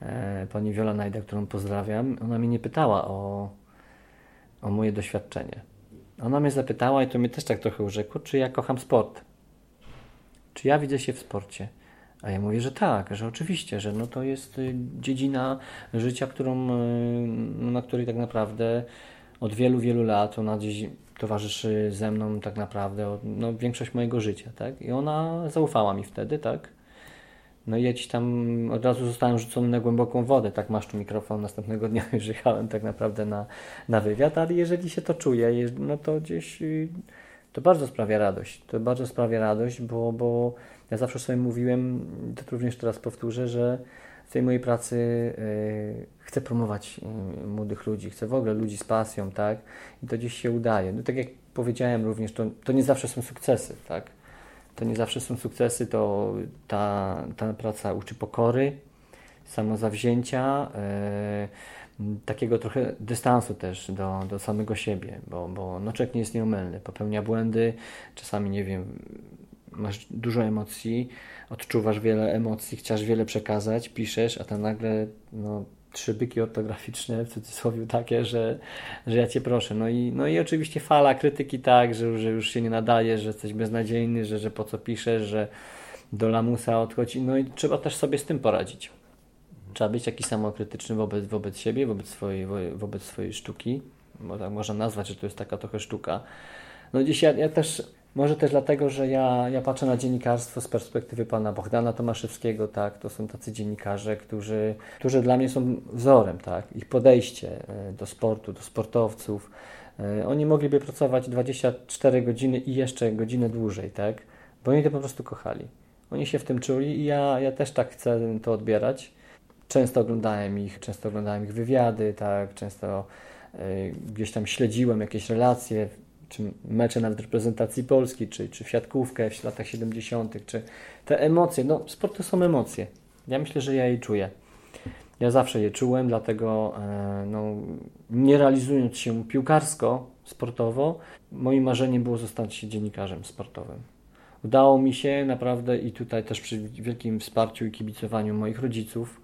e, pani Wiola Najda, którą pozdrawiam, ona mnie nie pytała o, o moje doświadczenie. Ona mnie zapytała i to mnie też tak trochę urzekło, czy ja kocham sport. Czy ja widzę się w sporcie? A ja mówię, że tak, że oczywiście, że no to jest y, dziedzina życia, którą, y, na której tak naprawdę od wielu, wielu lat. Ona gdzieś towarzyszy ze mną tak naprawdę no, większość mojego życia, tak? I ona zaufała mi wtedy, tak? No i ja gdzieś tam od razu zostałem rzucony na głęboką wodę, tak masz tu mikrofon, następnego dnia <laughs> już jechałem tak naprawdę na, na wywiad, ale jeżeli się to czuje, no to gdzieś y, to bardzo sprawia radość. To bardzo sprawia radość, bo, bo ja zawsze sobie mówiłem, to również teraz powtórzę, że w tej mojej pracy y, chcę promować y, młodych ludzi, chcę w ogóle ludzi z pasją, tak? I to gdzieś się udaje. No tak jak powiedziałem również, to, to nie zawsze są sukcesy, tak? To nie zawsze są sukcesy, to ta, ta praca uczy pokory, samozawzięcia, yy, takiego trochę dystansu też do, do samego siebie, bo, bo no człowiek nie jest nieomylny, popełnia błędy, czasami nie wiem, masz dużo emocji, odczuwasz wiele emocji, chciasz wiele przekazać, piszesz, a tam nagle no, trzy byki ortograficzne, w cudzysłowie takie, że, że ja Cię proszę. No i, no i oczywiście fala krytyki tak, że, że już się nie nadaje, że jesteś beznadziejny, że, że po co piszesz, że do lamusa odchodzi. No i trzeba też sobie z tym poradzić. Trzeba być jakiś samokrytyczny wobec, wobec siebie, wobec swojej, wobec swojej sztuki. Bo tak można nazwać, że to jest taka trochę sztuka. No dziś ja, ja też może też dlatego, że ja, ja patrzę na dziennikarstwo z perspektywy pana Bogdana Tomaszewskiego, tak, to są tacy dziennikarze, którzy, którzy dla mnie są wzorem, tak, ich podejście e, do sportu, do sportowców. E, oni mogliby pracować 24 godziny i jeszcze godzinę dłużej, tak, bo oni to po prostu kochali. Oni się w tym czuli i ja, ja też tak chcę to odbierać. Często oglądałem ich, często oglądałem ich wywiady, tak, często y, gdzieś tam śledziłem jakieś relacje, czy mecze nawet reprezentacji Polski, czy, czy w siatkówkę w latach 70., czy te emocje, no sport to są emocje. Ja myślę, że ja je czuję. Ja zawsze je czułem, dlatego e, no, nie realizując się piłkarsko, sportowo, moim marzeniem było zostać dziennikarzem sportowym. Udało mi się naprawdę i tutaj też przy wielkim wsparciu i kibicowaniu moich rodziców,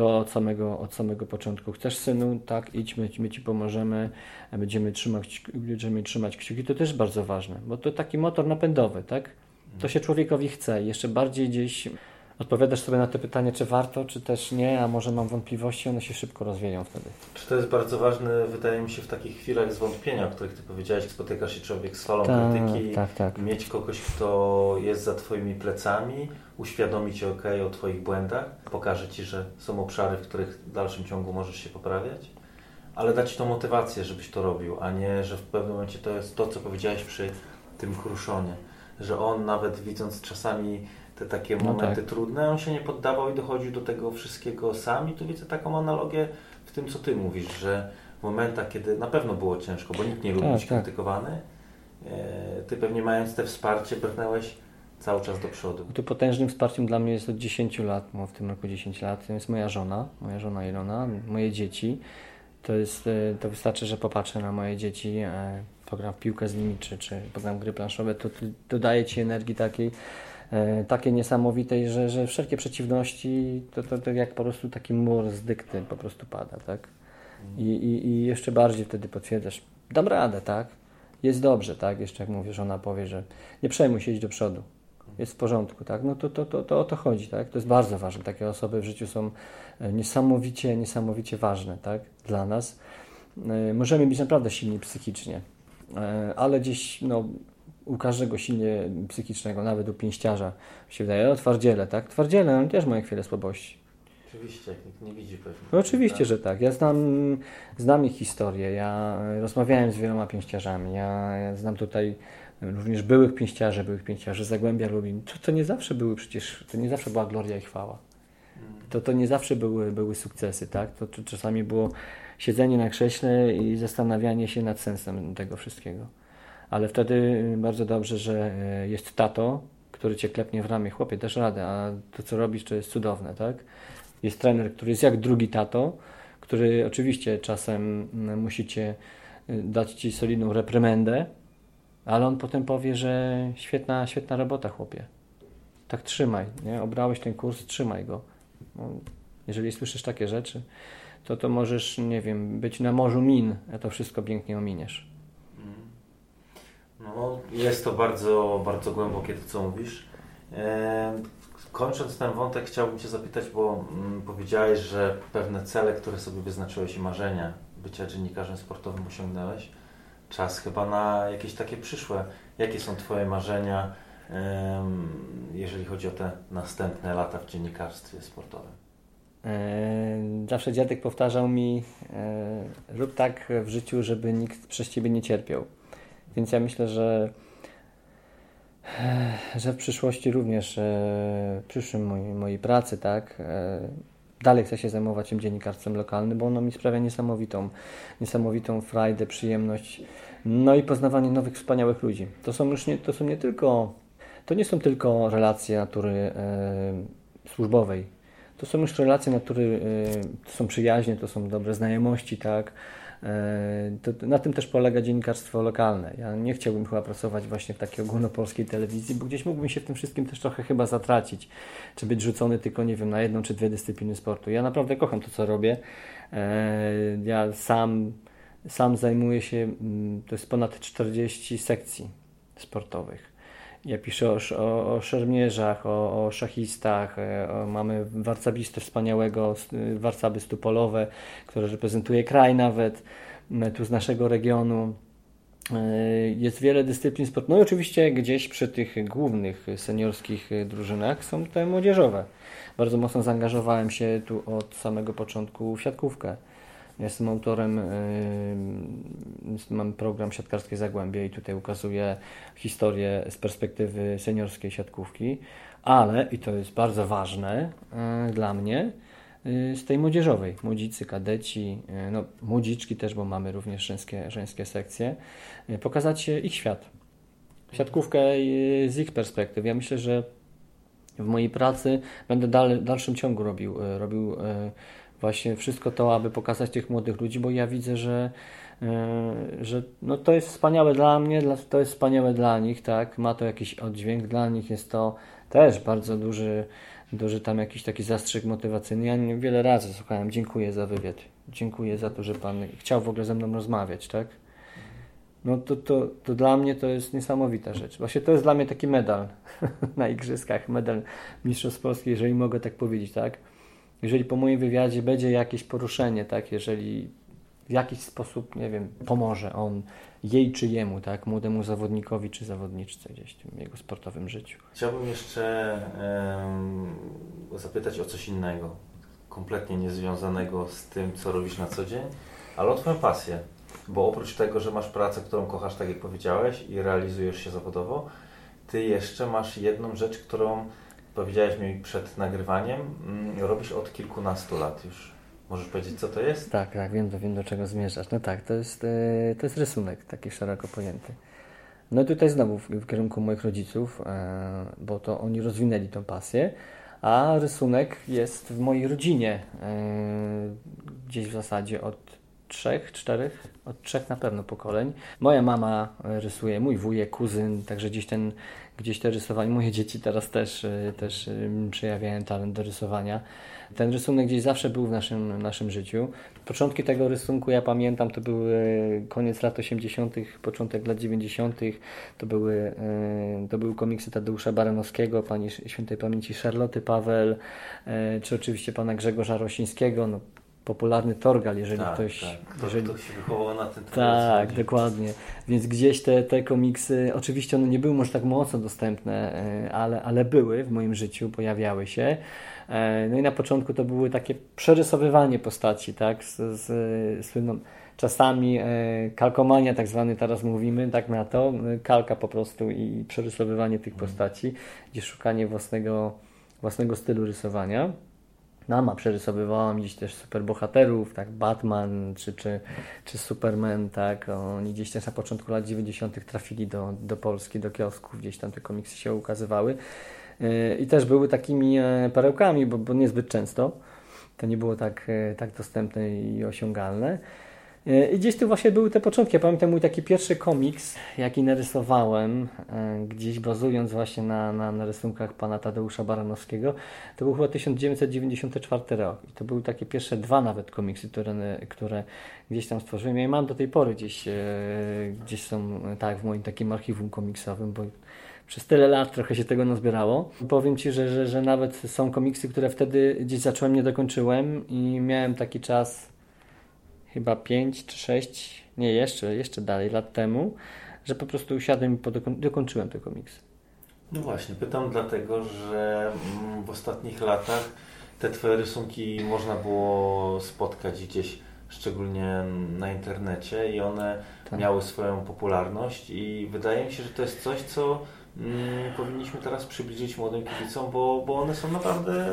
to od samego, od samego początku. Chcesz synu, tak, idźmy, my Ci pomożemy, będziemy trzymać, będziemy trzymać kciuki, to też bardzo ważne, bo to taki motor napędowy, tak? To się człowiekowi chce, jeszcze bardziej gdzieś odpowiadasz sobie na to pytanie, czy warto, czy też nie, a może mam wątpliwości, one się szybko rozwieją wtedy. Czy to jest bardzo ważne, wydaje mi się, w takich chwilach zwątpienia, o których Ty powiedziałeś, spotyka się człowiek z falą tak, krytyki, tak, tak. mieć kogoś, kto jest za Twoimi plecami, uświadomi Ci ok, o Twoich błędach, pokaże Ci, że są obszary, w których w dalszym ciągu możesz się poprawiać, ale dać Ci tą motywację, żebyś to robił, a nie, że w pewnym momencie to jest to, co powiedziałeś przy tym kruszonie, że on nawet widząc czasami te takie no momenty tak. trudne, on się nie poddawał i dochodził do tego wszystkiego sam i tu widzę taką analogię w tym, co Ty mówisz, że w momentach, kiedy na pewno było ciężko, bo nikt nie lubi tak, być tak. krytykowany, e, Ty pewnie mając te wsparcie brnęłeś cały czas do przodu. Tu potężnym wsparciem dla mnie jest od 10 lat, bo w tym roku 10 lat, to jest moja żona, moja żona Ilona, moje dzieci. To, jest, e, to wystarczy, że popatrzę na moje dzieci, e, pogram w piłkę z nimi, czy, czy pogram gry planszowe, to dodaje Ci energii takiej, takie niesamowitej, że, że wszelkie przeciwności to, to, to jak po prostu taki mur z dykty po prostu pada, tak? I, i, I jeszcze bardziej wtedy potwierdzasz, dam radę, tak? Jest dobrze, tak? Jeszcze jak mówisz, ona powie, że nie przejmuj się, idź do przodu. Jest w porządku, tak? No to, to, to, to o to chodzi, tak? To jest bardzo ważne. Takie osoby w życiu są e, niesamowicie, niesamowicie ważne, tak? Dla nas. E, możemy być naprawdę silni psychicznie, ale gdzieś, no, u każdego silnie psychicznego, nawet u pięściarza się wydaje, o twardziele, tak? Twardziele, on też mają chwilę słabości. Oczywiście, jak nikt nie widzi pewnie. No oczywiście, tak? że tak. Ja znam, znam ich historię, ja rozmawiałem z wieloma pięściarzami, ja, ja znam tutaj również byłych pięściarzy, byłych pięściarzy Zagłębia Lubin. To, to nie zawsze były przecież, to nie zawsze była gloria i chwała. To, to nie zawsze były, były sukcesy, tak? To, to czasami było siedzenie na krześle i zastanawianie się nad sensem tego wszystkiego ale wtedy bardzo dobrze, że y, jest tato, który cię klepnie w ramię, chłopie, też radę, a to co robisz to jest cudowne, tak? Jest trener, który jest jak drugi tato, który oczywiście czasem mm, musi cię y, dać ci solidną reprymendę, ale on potem powie, że świetna, świetna robota, chłopie. Tak trzymaj, nie? Obrałeś ten kurs, trzymaj go. No, jeżeli słyszysz takie rzeczy, to to możesz, nie wiem, być na morzu min, a to wszystko pięknie ominiesz. No, jest to bardzo, bardzo głębokie to, co mówisz. Kończąc ten wątek, chciałbym Cię zapytać, bo mm, powiedziałeś, że pewne cele, które sobie wyznaczyłeś i marzenia bycia dziennikarzem sportowym osiągnąłeś. Czas chyba na jakieś takie przyszłe. Jakie są Twoje marzenia, jeżeli chodzi o te następne lata w dziennikarstwie sportowym? Zawsze dziadek powtarzał mi, e, rób tak w życiu, żeby nikt przez Ciebie nie cierpiał. Więc ja myślę, że, że w przyszłości również, e, w przyszłym mojej, mojej pracy, tak, e, dalej chcę się zajmować tym dziennikarstwem lokalnym, bo ono mi sprawia niesamowitą, niesamowitą frajdę, przyjemność, no i poznawanie nowych, wspaniałych ludzi. To są już nie, to są nie tylko, to nie są tylko relacje natury e, służbowej, to są już relacje natury, e, to są przyjaźnie, to są dobre znajomości, tak, E, to, na tym też polega dziennikarstwo lokalne. Ja nie chciałbym chyba pracować właśnie w takiej ogólnopolskiej telewizji, bo gdzieś mógłbym się w tym wszystkim też trochę chyba zatracić, czy być rzucony tylko, nie wiem, na jedną czy dwie dyscypliny sportu. Ja naprawdę kocham to, co robię. E, ja sam, sam zajmuję się, mm, to jest ponad 40 sekcji sportowych. Ja piszę o, o, o szermierzach, o, o szachistach, e, o, mamy warcabistę wspaniałego, warcabysty polowe, które reprezentuje kraj nawet, tu z naszego regionu. E, jest wiele dyscyplin sportowych. No i oczywiście gdzieś przy tych głównych seniorskich drużynach są te młodzieżowe. Bardzo mocno zaangażowałem się tu od samego początku w siatkówkę. Jestem autorem, mam program Siatkarskie Zagłębie i tutaj ukazuję historię z perspektywy seniorskiej siatkówki, ale, i to jest bardzo ważne yy, dla mnie, yy, z tej młodzieżowej. Młodzicy, kadeci, no, młodziczki też, bo mamy również żeńskie, żeńskie sekcje. Pokazać ich świat. Siatkówkę z ich perspektywy. Ja myślę, że w mojej pracy będę w dalszym ciągu robił, robił właśnie wszystko to, aby pokazać tych młodych ludzi, bo ja widzę, że, e, że no to jest wspaniałe dla mnie, to jest wspaniałe dla nich, tak, ma to jakiś oddźwięk, dla nich jest to też bardzo duży, duży tam jakiś taki zastrzyk motywacyjny. Ja wiele razy słuchałem, dziękuję za wywiad, dziękuję za to, że Pan chciał w ogóle ze mną rozmawiać, tak. No to, to, to dla mnie to jest niesamowita rzecz. Właśnie to jest dla mnie taki medal <laughs> na igrzyskach, medal Mistrzostw Polski, jeżeli mogę tak powiedzieć, tak? Jeżeli po moim wywiadzie będzie jakieś poruszenie, tak, jeżeli w jakiś sposób, nie wiem, pomoże on jej czy jemu, tak, młodemu zawodnikowi czy zawodniczce gdzieś w jego sportowym życiu. Chciałbym jeszcze um, zapytać o coś innego, kompletnie niezwiązanego z tym, co robisz na co dzień, ale o Twoją pasję, bo oprócz tego, że masz pracę, którą kochasz, tak jak powiedziałeś i realizujesz się zawodowo, Ty jeszcze masz jedną rzecz, którą powiedziałeś mi przed nagrywaniem, mm, robisz od kilkunastu lat już. Możesz powiedzieć, co to jest? Tak, tak, wiem, wiem do czego zmierzasz. No tak, to jest, e, to jest rysunek taki szeroko pojęty. No i tutaj znowu w, w kierunku moich rodziców, e, bo to oni rozwinęli tą pasję, a rysunek jest w mojej rodzinie e, gdzieś w zasadzie od trzech, czterech, od trzech na pewno pokoleń. Moja mama rysuje, mój wujek, kuzyn, także gdzieś ten gdzieś te rysowanie. Moje dzieci teraz też, y, też y, przejawiają talent do rysowania. Ten rysunek gdzieś zawsze był w naszym, naszym życiu. Początki tego rysunku ja pamiętam, to były koniec lat 80., początek lat 90., to były, y, to były komiksy Tadeusza Baranowskiego, pani świętej pamięci Charloty Paweł, czy oczywiście pana Grzegorza Rosińskiego. No, popularny Torgal, jeżeli tak, ktoś... Tak. To, jeżeli... to się wychowało na tym Tak, dokładnie. Więc gdzieś te, te komiksy, oczywiście one nie były może tak mocno dostępne, e, ale, ale były w moim życiu, pojawiały się. E, no i na początku to były takie przerysowywanie postaci, tak, z, z słynną czasami e, kalkomania tak zwany teraz mówimy, tak na to, kalka po prostu i przerysowywanie tych mhm. postaci, gdzie szukanie własnego, własnego stylu rysowania. Nama przerysowywała gdzieś też superbohaterów, tak, Batman czy, czy, czy Superman, tak, oni gdzieś też na początku lat 90. trafili do, do Polski, do kiosków, gdzieś tam te komiksy się ukazywały yy, i też były takimi e, perełkami, bo, bo niezbyt często to nie było tak, e, tak dostępne i osiągalne. E, I gdzieś tu właśnie były te początki. Ja pamiętam mój taki pierwszy komiks, jaki narysowałem, e, gdzieś bazując właśnie na, na, na rysunkach pana Tadeusza Baranowskiego. To był chyba 1994 rok. I to były takie pierwsze dwa nawet komiksy, które, które gdzieś tam stworzyłem. Ja mam do tej pory gdzieś, e, gdzieś są tak w moim takim archiwum komiksowym, bo przez tyle lat trochę się tego nazbierało. Powiem Ci, że, że, że nawet są komiksy, które wtedy gdzieś zacząłem, nie dokończyłem i miałem taki czas chyba 5 czy 6, nie jeszcze, jeszcze dalej, lat temu, że po prostu usiadłem i dokończyłem te komiksy. No właśnie, pytam dlatego, że mm, w ostatnich latach te Twoje rysunki można było spotkać gdzieś, szczególnie na internecie i one tak. miały swoją popularność i wydaje mi się, że to jest coś, co mm, powinniśmy teraz przybliżyć młodym kibicom, bo, bo one są naprawdę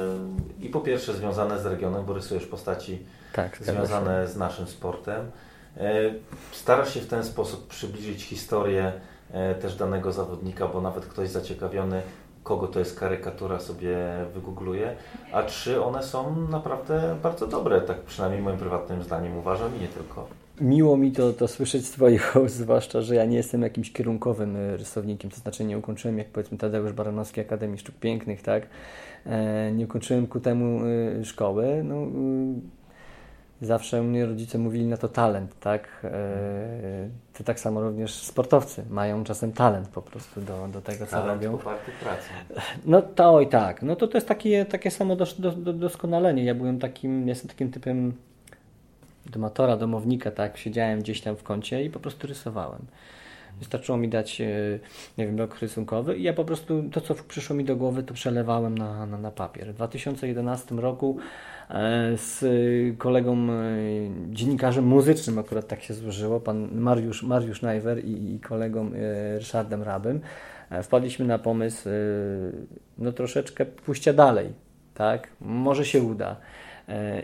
i po pierwsze związane z regionem, bo rysujesz postaci tak, związane z naszym sportem. E, starasz się w ten sposób przybliżyć historię e, też danego zawodnika, bo nawet ktoś zaciekawiony kogo to jest karykatura sobie wygoogluje, a czy one są naprawdę bardzo dobre, tak przynajmniej moim prywatnym zdaniem uważam i nie tylko. Miło mi to, to słyszeć z Twoich <laughs> ust, zwłaszcza, że ja nie jestem jakimś kierunkowym e, rysownikiem, to znaczy nie ukończyłem, jak powiedzmy Tadeusz Baranowski Akademii Sztuk Pięknych, tak? E, nie ukończyłem ku temu e, szkoły. No, zawsze mnie rodzice mówili na to talent, tak? To tak samo również sportowcy mają czasem talent po prostu do, do tego, co talent robią. pracą. No to oj tak, no to to jest takie, takie samo dos, do, do, doskonalenie. Ja byłem takim, jestem takim typem domatora, domownika, tak, siedziałem gdzieś tam w kącie i po prostu rysowałem. Wystarczyło mi dać, e, nie wiem, rok rysunkowy i ja po prostu to, co przyszło mi do głowy, to przelewałem na, na, na papier. W 2011 roku e, z kolegą, e, dziennikarzem muzycznym, akurat tak się złożyło, pan Mariusz, Mariusz Najwer i, i kolegą Ryszardem Rabem, wpadliśmy na pomysł, no troszeczkę pójścia dalej, tak, może się uda.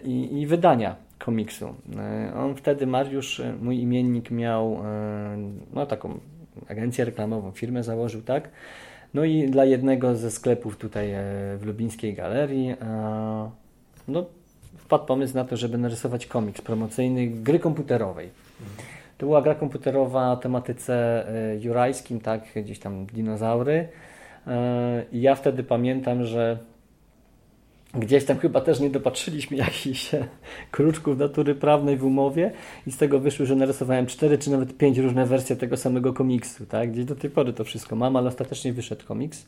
I, i wydania komiksu. E, on wtedy, Mariusz, e, mój imiennik, miał e, no, taką agencję reklamową, firmę założył, tak? No i dla jednego ze sklepów tutaj w Lubińskiej Galerii no, wpadł pomysł na to, żeby narysować komiks promocyjny gry komputerowej. To była gra komputerowa o tematyce jurajskim, tak, gdzieś tam dinozaury. I ja wtedy pamiętam, że Gdzieś tam chyba też nie dopatrzyliśmy <laughs> jakichś e, kruczków natury prawnej w umowie i z tego wyszło, że narysowałem cztery czy nawet pięć różne wersje tego samego komiksu. Tak? Gdzieś do tej pory to wszystko mam, ale ostatecznie wyszedł komiks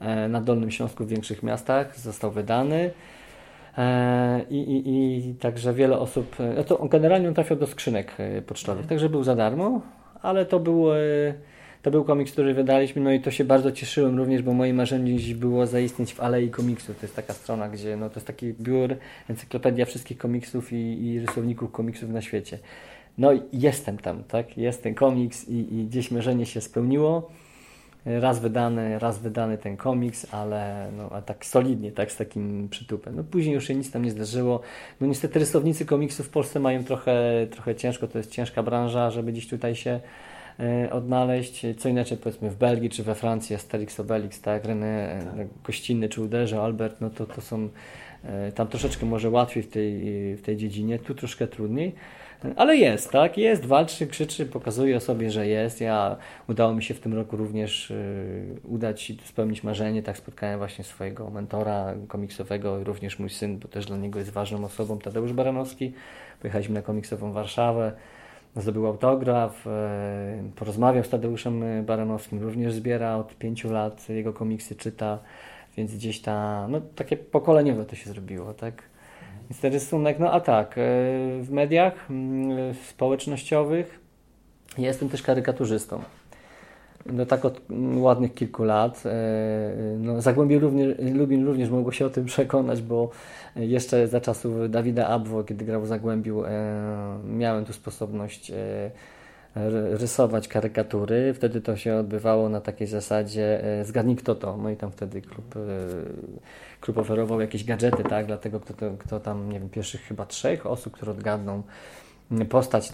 e, na Dolnym Śląsku w większych miastach, został wydany. E, I, i, I także wiele osób, no to on generalnie trafiał do skrzynek pocztowych, także był za darmo, ale to był to był komiks, który wydaliśmy, no i to się bardzo cieszyłem również, bo moje marzenie dziś było zaistnieć w Alei Komiksu. To jest taka strona, gdzie no, to jest taki biur, encyklopedia wszystkich komiksów i, i rysowników komiksów na świecie. No i jestem tam, tak? Jest ten komiks i, i gdzieś marzenie się spełniło. Raz wydany, raz wydany ten komiks, ale no, a tak solidnie, tak z takim przytupem. No później już się nic tam nie zdarzyło. No niestety rysownicy komiksów w Polsce mają trochę, trochę ciężko, to jest ciężka branża, żeby gdzieś tutaj się odnaleźć. Co inaczej powiedzmy w Belgii czy we Francji Asterix Obelix, tak, René e, Gościnny czy Uderze, Albert, no to, to są e, tam troszeczkę może łatwiej w tej, w tej dziedzinie, tu troszkę trudniej. Ale jest, tak? Jest, walczy, krzyczy, pokazuje o sobie, że jest. Ja udało mi się w tym roku również y, udać spełnić marzenie. Tak spotkałem właśnie swojego mentora komiksowego, również mój syn, bo też dla niego jest ważną osobą, Tadeusz Baranowski. Pojechaliśmy na komiksową Warszawę zdobył autograf, e, porozmawiał z Tadeuszem Baranowskim, również zbiera od pięciu lat jego komiksy, czyta, więc gdzieś ta, no takie pokoleniowe to się zrobiło, tak? Więc ten rysunek, no a tak, e, w mediach mm, społecznościowych jestem też karykaturzystą no tak od ładnych kilku lat. E, no, Zagłębie również, Lubin również mogło się o tym przekonać, bo jeszcze za czasów Dawida Abwo, kiedy grał w Zagłębiu, e, miałem tu sposobność e, rysować karykatury. Wtedy to się odbywało na takiej zasadzie zgadnij kto to. No i tam wtedy klub, klub oferował jakieś gadżety, tak, dlatego kto, to, kto tam, nie wiem, pierwszych chyba trzech osób, które odgadną postać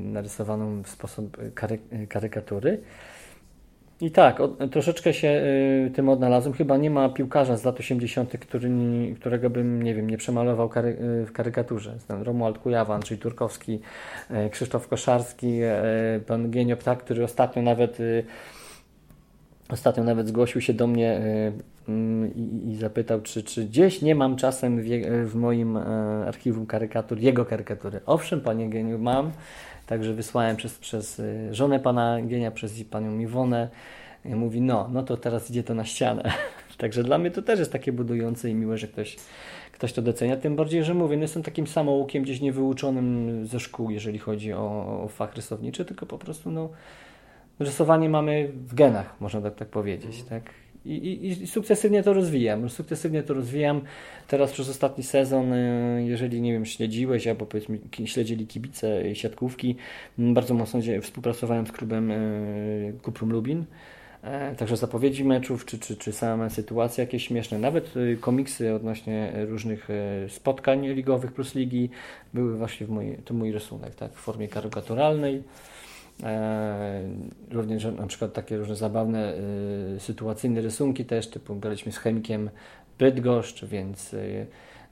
narysowaną w sposób kary, karykatury. I tak, o, troszeczkę się y, tym odnalazłem. Chyba nie ma piłkarza z lat 80., który, którego bym, nie wiem, nie przemalował kary, y, w karykaturze. Znam Romuald Kujawan, czyli Turkowski, y, Krzysztof Koszarski, y, pan Genio Ptak, który ostatnio nawet y, ostatnio nawet zgłosił się do mnie y, mm, i, i, zapytał, czy, czy gdzieś nie mam czasem w, w moim archiwum karykatur jego karykatury. Owszem, panie Geniu, mam. Także wysłałem przez, przez y, żonę pana Gienia, przez panią Iwonę. I mówi, no, no to teraz idzie to na ścianę. <laughs> Także dla mnie to też jest takie budujące i miłe, że ktoś, ktoś to docenia. Tym bardziej, że mówię, no jestem takim samoukiem gdzieś niewyuczonym ze szkół, jeżeli chodzi o, o fach rysowniczy, tylko po prostu no, rysowanie mamy w genach, można tak, tak powiedzieć. Mhm. Tak? I, i, I, sukcesywnie to rozwijam. Sukcesywnie to rozwijam. Teraz przez ostatni sezon, y, jeżeli nie wiem, śledziłeś, albo powiedzmy śledzili kibice siatkówki, bardzo mocno współpracowałem z klubem y, Kuprum Lubin. E, także zapowiedzi meczów, czy, czy, czy same sytuacje jakieś śmieszne, nawet y, komiksy odnośnie różnych spotkań ligowych plus ligi były właśnie w mój, to mój rysunek, tak, w formie karykaturalnej. E, również na przykład takie różne zabawne sytuacyjne rysunki też, typu graliśmy z chemikiem Bydgoszcz, więc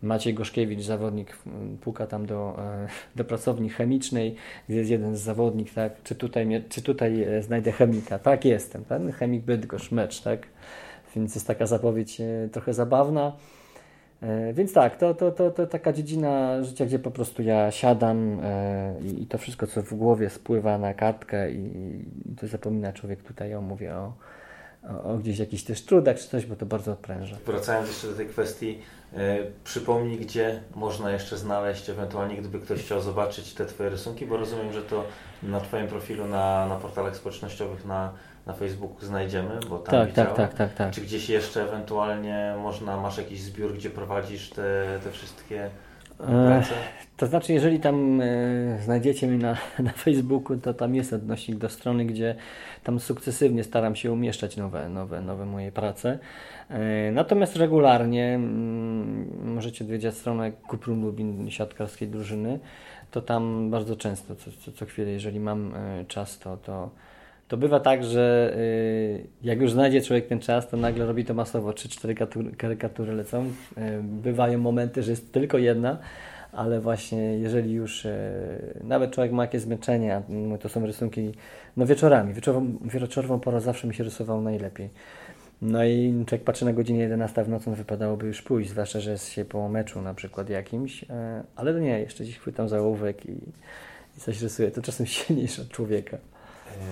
Maciej Goszkiewicz, zawodnik, puka tam do, e, <laughs> do pracowni chemicznej, gdzie jest jeden z zawodnik, tak, czy tutaj, czy tutaj e, znajdę chemika, tak, jestem, ten chemik Bydgoszcz, mecz, tak, więc jest taka zapowiedź e, trochę zabawna. Więc tak, to, to, to, to taka dziedzina życia, gdzie po prostu ja siadam i to wszystko, co w głowie spływa na kartkę i, i to zapomina człowiek tutaj, o mówię o, o, o gdzieś jakichś też trudach czy coś, bo to bardzo odpręża. Wracając jeszcze do tej kwestii, e, przypomnij, gdzie można jeszcze znaleźć, ewentualnie gdyby ktoś chciał zobaczyć te Twoje rysunki, bo rozumiem, że to na Twoim profilu na, na portalach społecznościowych na, na Facebooku znajdziemy, bo tam tak, tak, tak, tak, tak. Czy gdzieś jeszcze ewentualnie można, masz jakiś zbiór, gdzie prowadzisz te, te wszystkie prace? To znaczy, jeżeli tam e, znajdziecie mnie na, <laughs> na Facebooku, to tam jest odnośnik do strony, gdzie tam sukcesywnie staram się umieszczać nowe, nowe, nowe moje prace. E, natomiast regularnie mm, możecie odwiedzić stronę Kuprum Lubin siatkarskiej drużyny. To tam bardzo często, co, co, co chwilę, jeżeli mam e, czas, to, to, to bywa tak, że e, jak już znajdzie człowiek ten czas, to nagle robi to masowo. 3-4 karykatury lecą. Bywają momenty, że jest tylko jedna ale właśnie jeżeli już e, nawet człowiek ma jakieś zmęczenie, no to są rysunki no wieczorami, wieczorową, wieczorową porą zawsze mi się rysował najlepiej. No i człowiek patrzy na godzinę 11 w nocy, no wypadałoby już pójść, zwłaszcza, że jest się po meczu na przykład jakimś, e, ale nie, jeszcze dziś chwytam za ołówek i, i coś rysuję. To czasem <laughs> silniejsze od człowieka. E,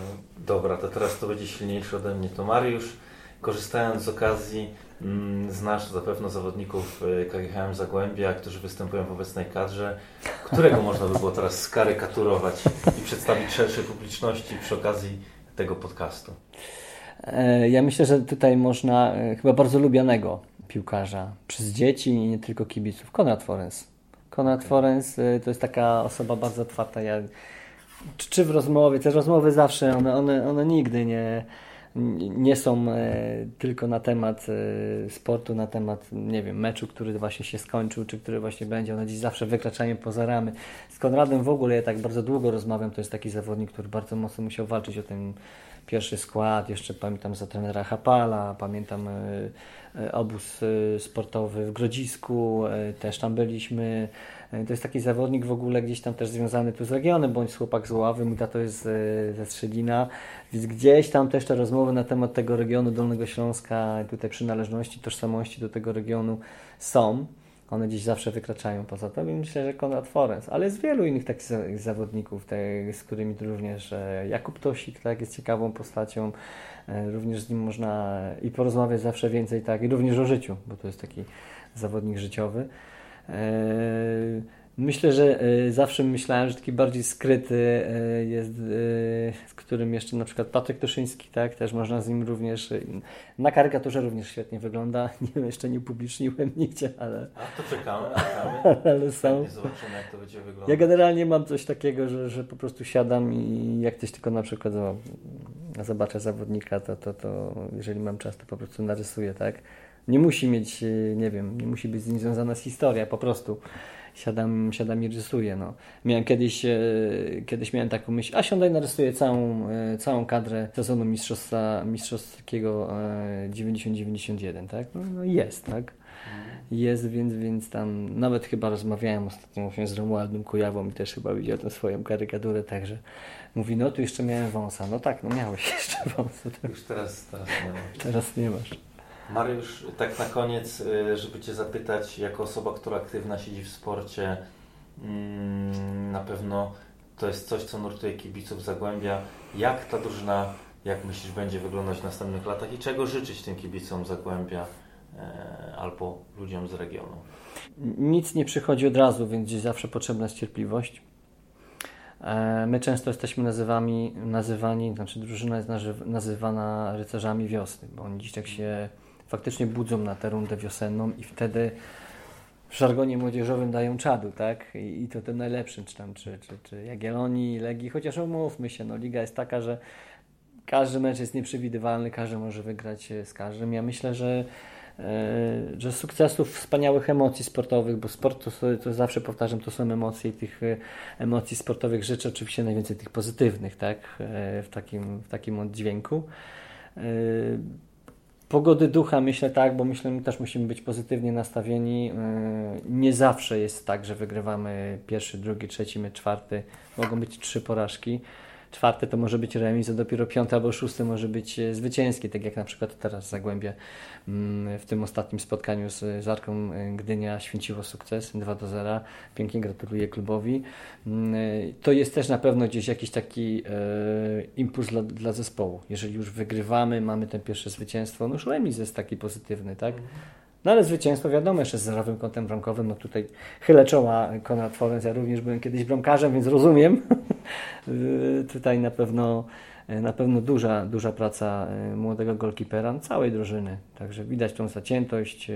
dobra, to teraz to będzie silniejsze ode mnie. To Mariusz, korzystając z okazji, Mm, znasz zapewne zawodników y, KGHM Zagłębia, którzy występują w obecnej kadrze, którego można by było teraz skarykaturować i przedstawić szerszej publiczności przy okazji tego podcastu? E, ja myślę, że tutaj można e, chyba bardzo lubianego piłkarza przez dzieci i nie tylko kibiców. Konrad Forens. Konrad Forens e, to jest taka osoba bardzo otwarta. Ja, czy w rozmowie, te rozmowy zawsze, one, one, one nigdy nie, nie są e, tylko na temat e, sportu, na temat, nie wiem, meczu, który właśnie się skończył, czy który właśnie będzie. One dziś zawsze wykraczają poza ramy. Z Konradem w ogóle ja tak bardzo długo rozmawiam. To jest taki zawodnik, który bardzo mocno musiał walczyć o ten pierwszy skład. Jeszcze pamiętam za trenera Hapala, pamiętam e, obóz sportowy w Grodzisku, też tam byliśmy. E, to jest taki zawodnik w ogóle gdzieś tam też związany tu z regionem, bądź chłopak z Ławy, mój tato jest e, ze Strzelina, więc gdzieś tam też te rozmowy na temat tego regionu Dolnego Śląska, tutaj przynależności, tożsamości do tego regionu są. One gdzieś zawsze wykraczają poza to, więc myślę, że Konrad Forens, ale jest wielu innych takich zawodników, te, z którymi również e, Jakub Tosik tak, jest ciekawą postacią, również z nim można i porozmawiać zawsze więcej, tak, i również o życiu, bo to jest taki zawodnik życiowy. E, myślę, że e, zawsze myślałem, że taki bardziej skryty e, jest, z którym jeszcze na przykład Patryk Toszyński, tak, też można z nim również, na karykaturze również świetnie wygląda, <laughs> nie wiem, jeszcze nie upubliczniłem nigdzie, ale... A to czekamy, <laughs> czekamy. ale są. Zobaczymy, jak to będzie wyglądać. Ja generalnie mam coś takiego, że, że po prostu siadam i jak ktoś tylko na przykład o, zobaczę zawodnika, to, to, to jeżeli mam czas, to po prostu narysuję, tak, nie musi mieć, e, nie wiem, nie musi być z nim związana z historią, po prostu siadam, siadam i rysuję. No. Miałem kiedyś, e, kiedyś miałem taką myśl, a siądaj narysuję całą, e, całą kadrę sezonu mistrzostwa, mistrzowskiego 90-91, tak? No, no, jest, tak? Jest, więc, więc tam nawet chyba rozmawiałem ostatnio właśnie z Romualdem Kujawą i też chyba widział tę swoją karykaturę, także mówi, no tu jeszcze miałem wąsa. No tak, no miałeś <laughs> jeszcze wąsa. Już teraz, teraz nie masz. Teraz nie masz. Mariusz, tak na koniec, y, żeby Cię zapytać, jako osoba, która aktywna siedzi w sporcie, mm, na pewno to jest coś, co nurtuje kibiców Zagłębia. Jak ta drużyna, jak myślisz, będzie wyglądać w następnych latach i czego życzyć tym kibicom Zagłębia e, albo ludziom z regionu? Nic nie przychodzi od razu, więc zawsze potrzebna jest cierpliwość. E, my często jesteśmy nazywani, nazywani, znaczy drużyna jest nazywana rycerzami wiosny, bo oni dziś tak się faktycznie budzą na tę rundę wiosenną i wtedy w żargonie młodzieżowym dają czadu, tak? I, i to tym najlepszym, czy tam, czy, czy, czy Jagiellonii, Legii, chociaż umówmy się, no liga jest taka, że każdy mecz jest nieprzewidywalny, każdy może wygrać z każdym. Ja myślę, że że sukcesów, wspaniałych emocji sportowych, bo sport to, to zawsze powtarzam, to są emocje i tych emocji sportowych życzę oczywiście najwięcej tych pozytywnych, tak, w takim, w takim oddźwięku. Pogody ducha myślę tak, bo myślę, że też musimy być pozytywnie nastawieni. Nie zawsze jest tak, że wygrywamy pierwszy, drugi, trzeci, mecz, czwarty. Mogą być trzy porażki czwarte to może być remis, a dopiero piąte albo szóste może być e, zwycięski, tak jak na przykład teraz Zagłębie mm, w tym ostatnim spotkaniu z Zarką e, Gdynia święciło sukces 2 do 0. Pięknie gratuluję klubowi. Mm, e, to jest też na pewno gdzieś jakiś taki impuls dla, dla zespołu. Jeżeli już wygrywamy, mamy ten pierwsze zwycięstwo, no już remis jest taki pozytywny, tak? No ale zwycięstwo wiadomo, jeszcze z zerowym kątem bramkowym, no tutaj chylę czoła Konrad Forens, ja również byłem kiedyś bramkarzem, więc rozumiem. <laughs> tutaj na pewno na pewno duża, duża praca e, młodego golkipera, no, całej drużyny. Także widać tą zaciętość,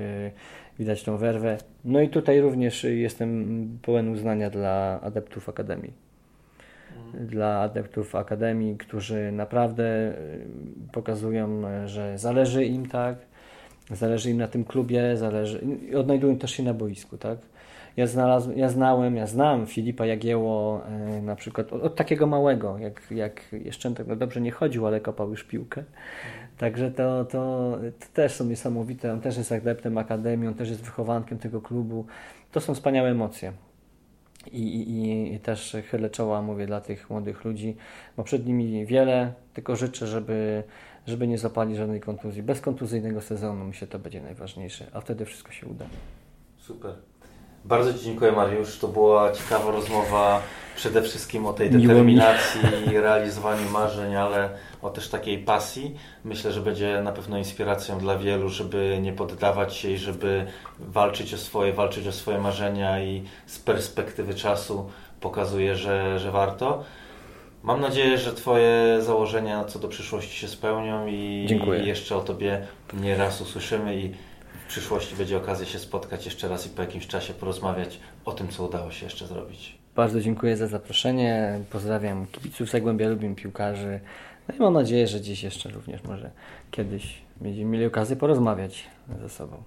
widać tą werwę. No i tutaj również jestem pełen uznania dla adeptów Akademii. Mhm. Dla adeptów Akademii, którzy naprawdę pokazują, że zależy im tak, Zależy im na tym klubie, zależy, odnajdują też się na boisku, tak? Ja, znalazł, ja znałem, ja znam Filipa Jagieło e, na przykład od, od, takiego małego, jak, jak jeszcze no dobrze nie chodził, ale kopał już piłkę. Także to, to, to, też są niesamowite. On też jest adeptem Akademii, on też jest wychowankiem tego klubu. To są wspaniałe emocje. I, i, I też chylę czoła, mówię, dla tych młodych ludzi, bo przed nimi wiele, tylko życzę, żeby żeby nie zapali żadnej kontuzji. Bez kontuzyjnego sezonu mi się to będzie najważniejsze, a wtedy wszystko się uda. Super. Bardzo Ci dziękuję Mariusz. To była ciekawa rozmowa przede wszystkim o tej determinacji i realizowaniu marzeń, ale o też takiej pasji. Myślę, że będzie na pewno inspiracją dla wielu, żeby nie poddawać się i żeby walczyć o swoje, walczyć o swoje marzenia i z perspektywy czasu pokazuje, że, że warto. Mam nadzieję, że Twoje założenia co do przyszłości się spełnią i, i jeszcze o Tobie nie raz usłyszymy i przyszłości będzie okazja się spotkać jeszcze raz i po jakimś czasie porozmawiać o tym, co udało się jeszcze zrobić. Bardzo dziękuję za zaproszenie. Pozdrawiam kibiców Zagłębia, lubię piłkarzy. No i mam nadzieję, że dziś jeszcze również może kiedyś będziemy mieli okazję porozmawiać ze sobą.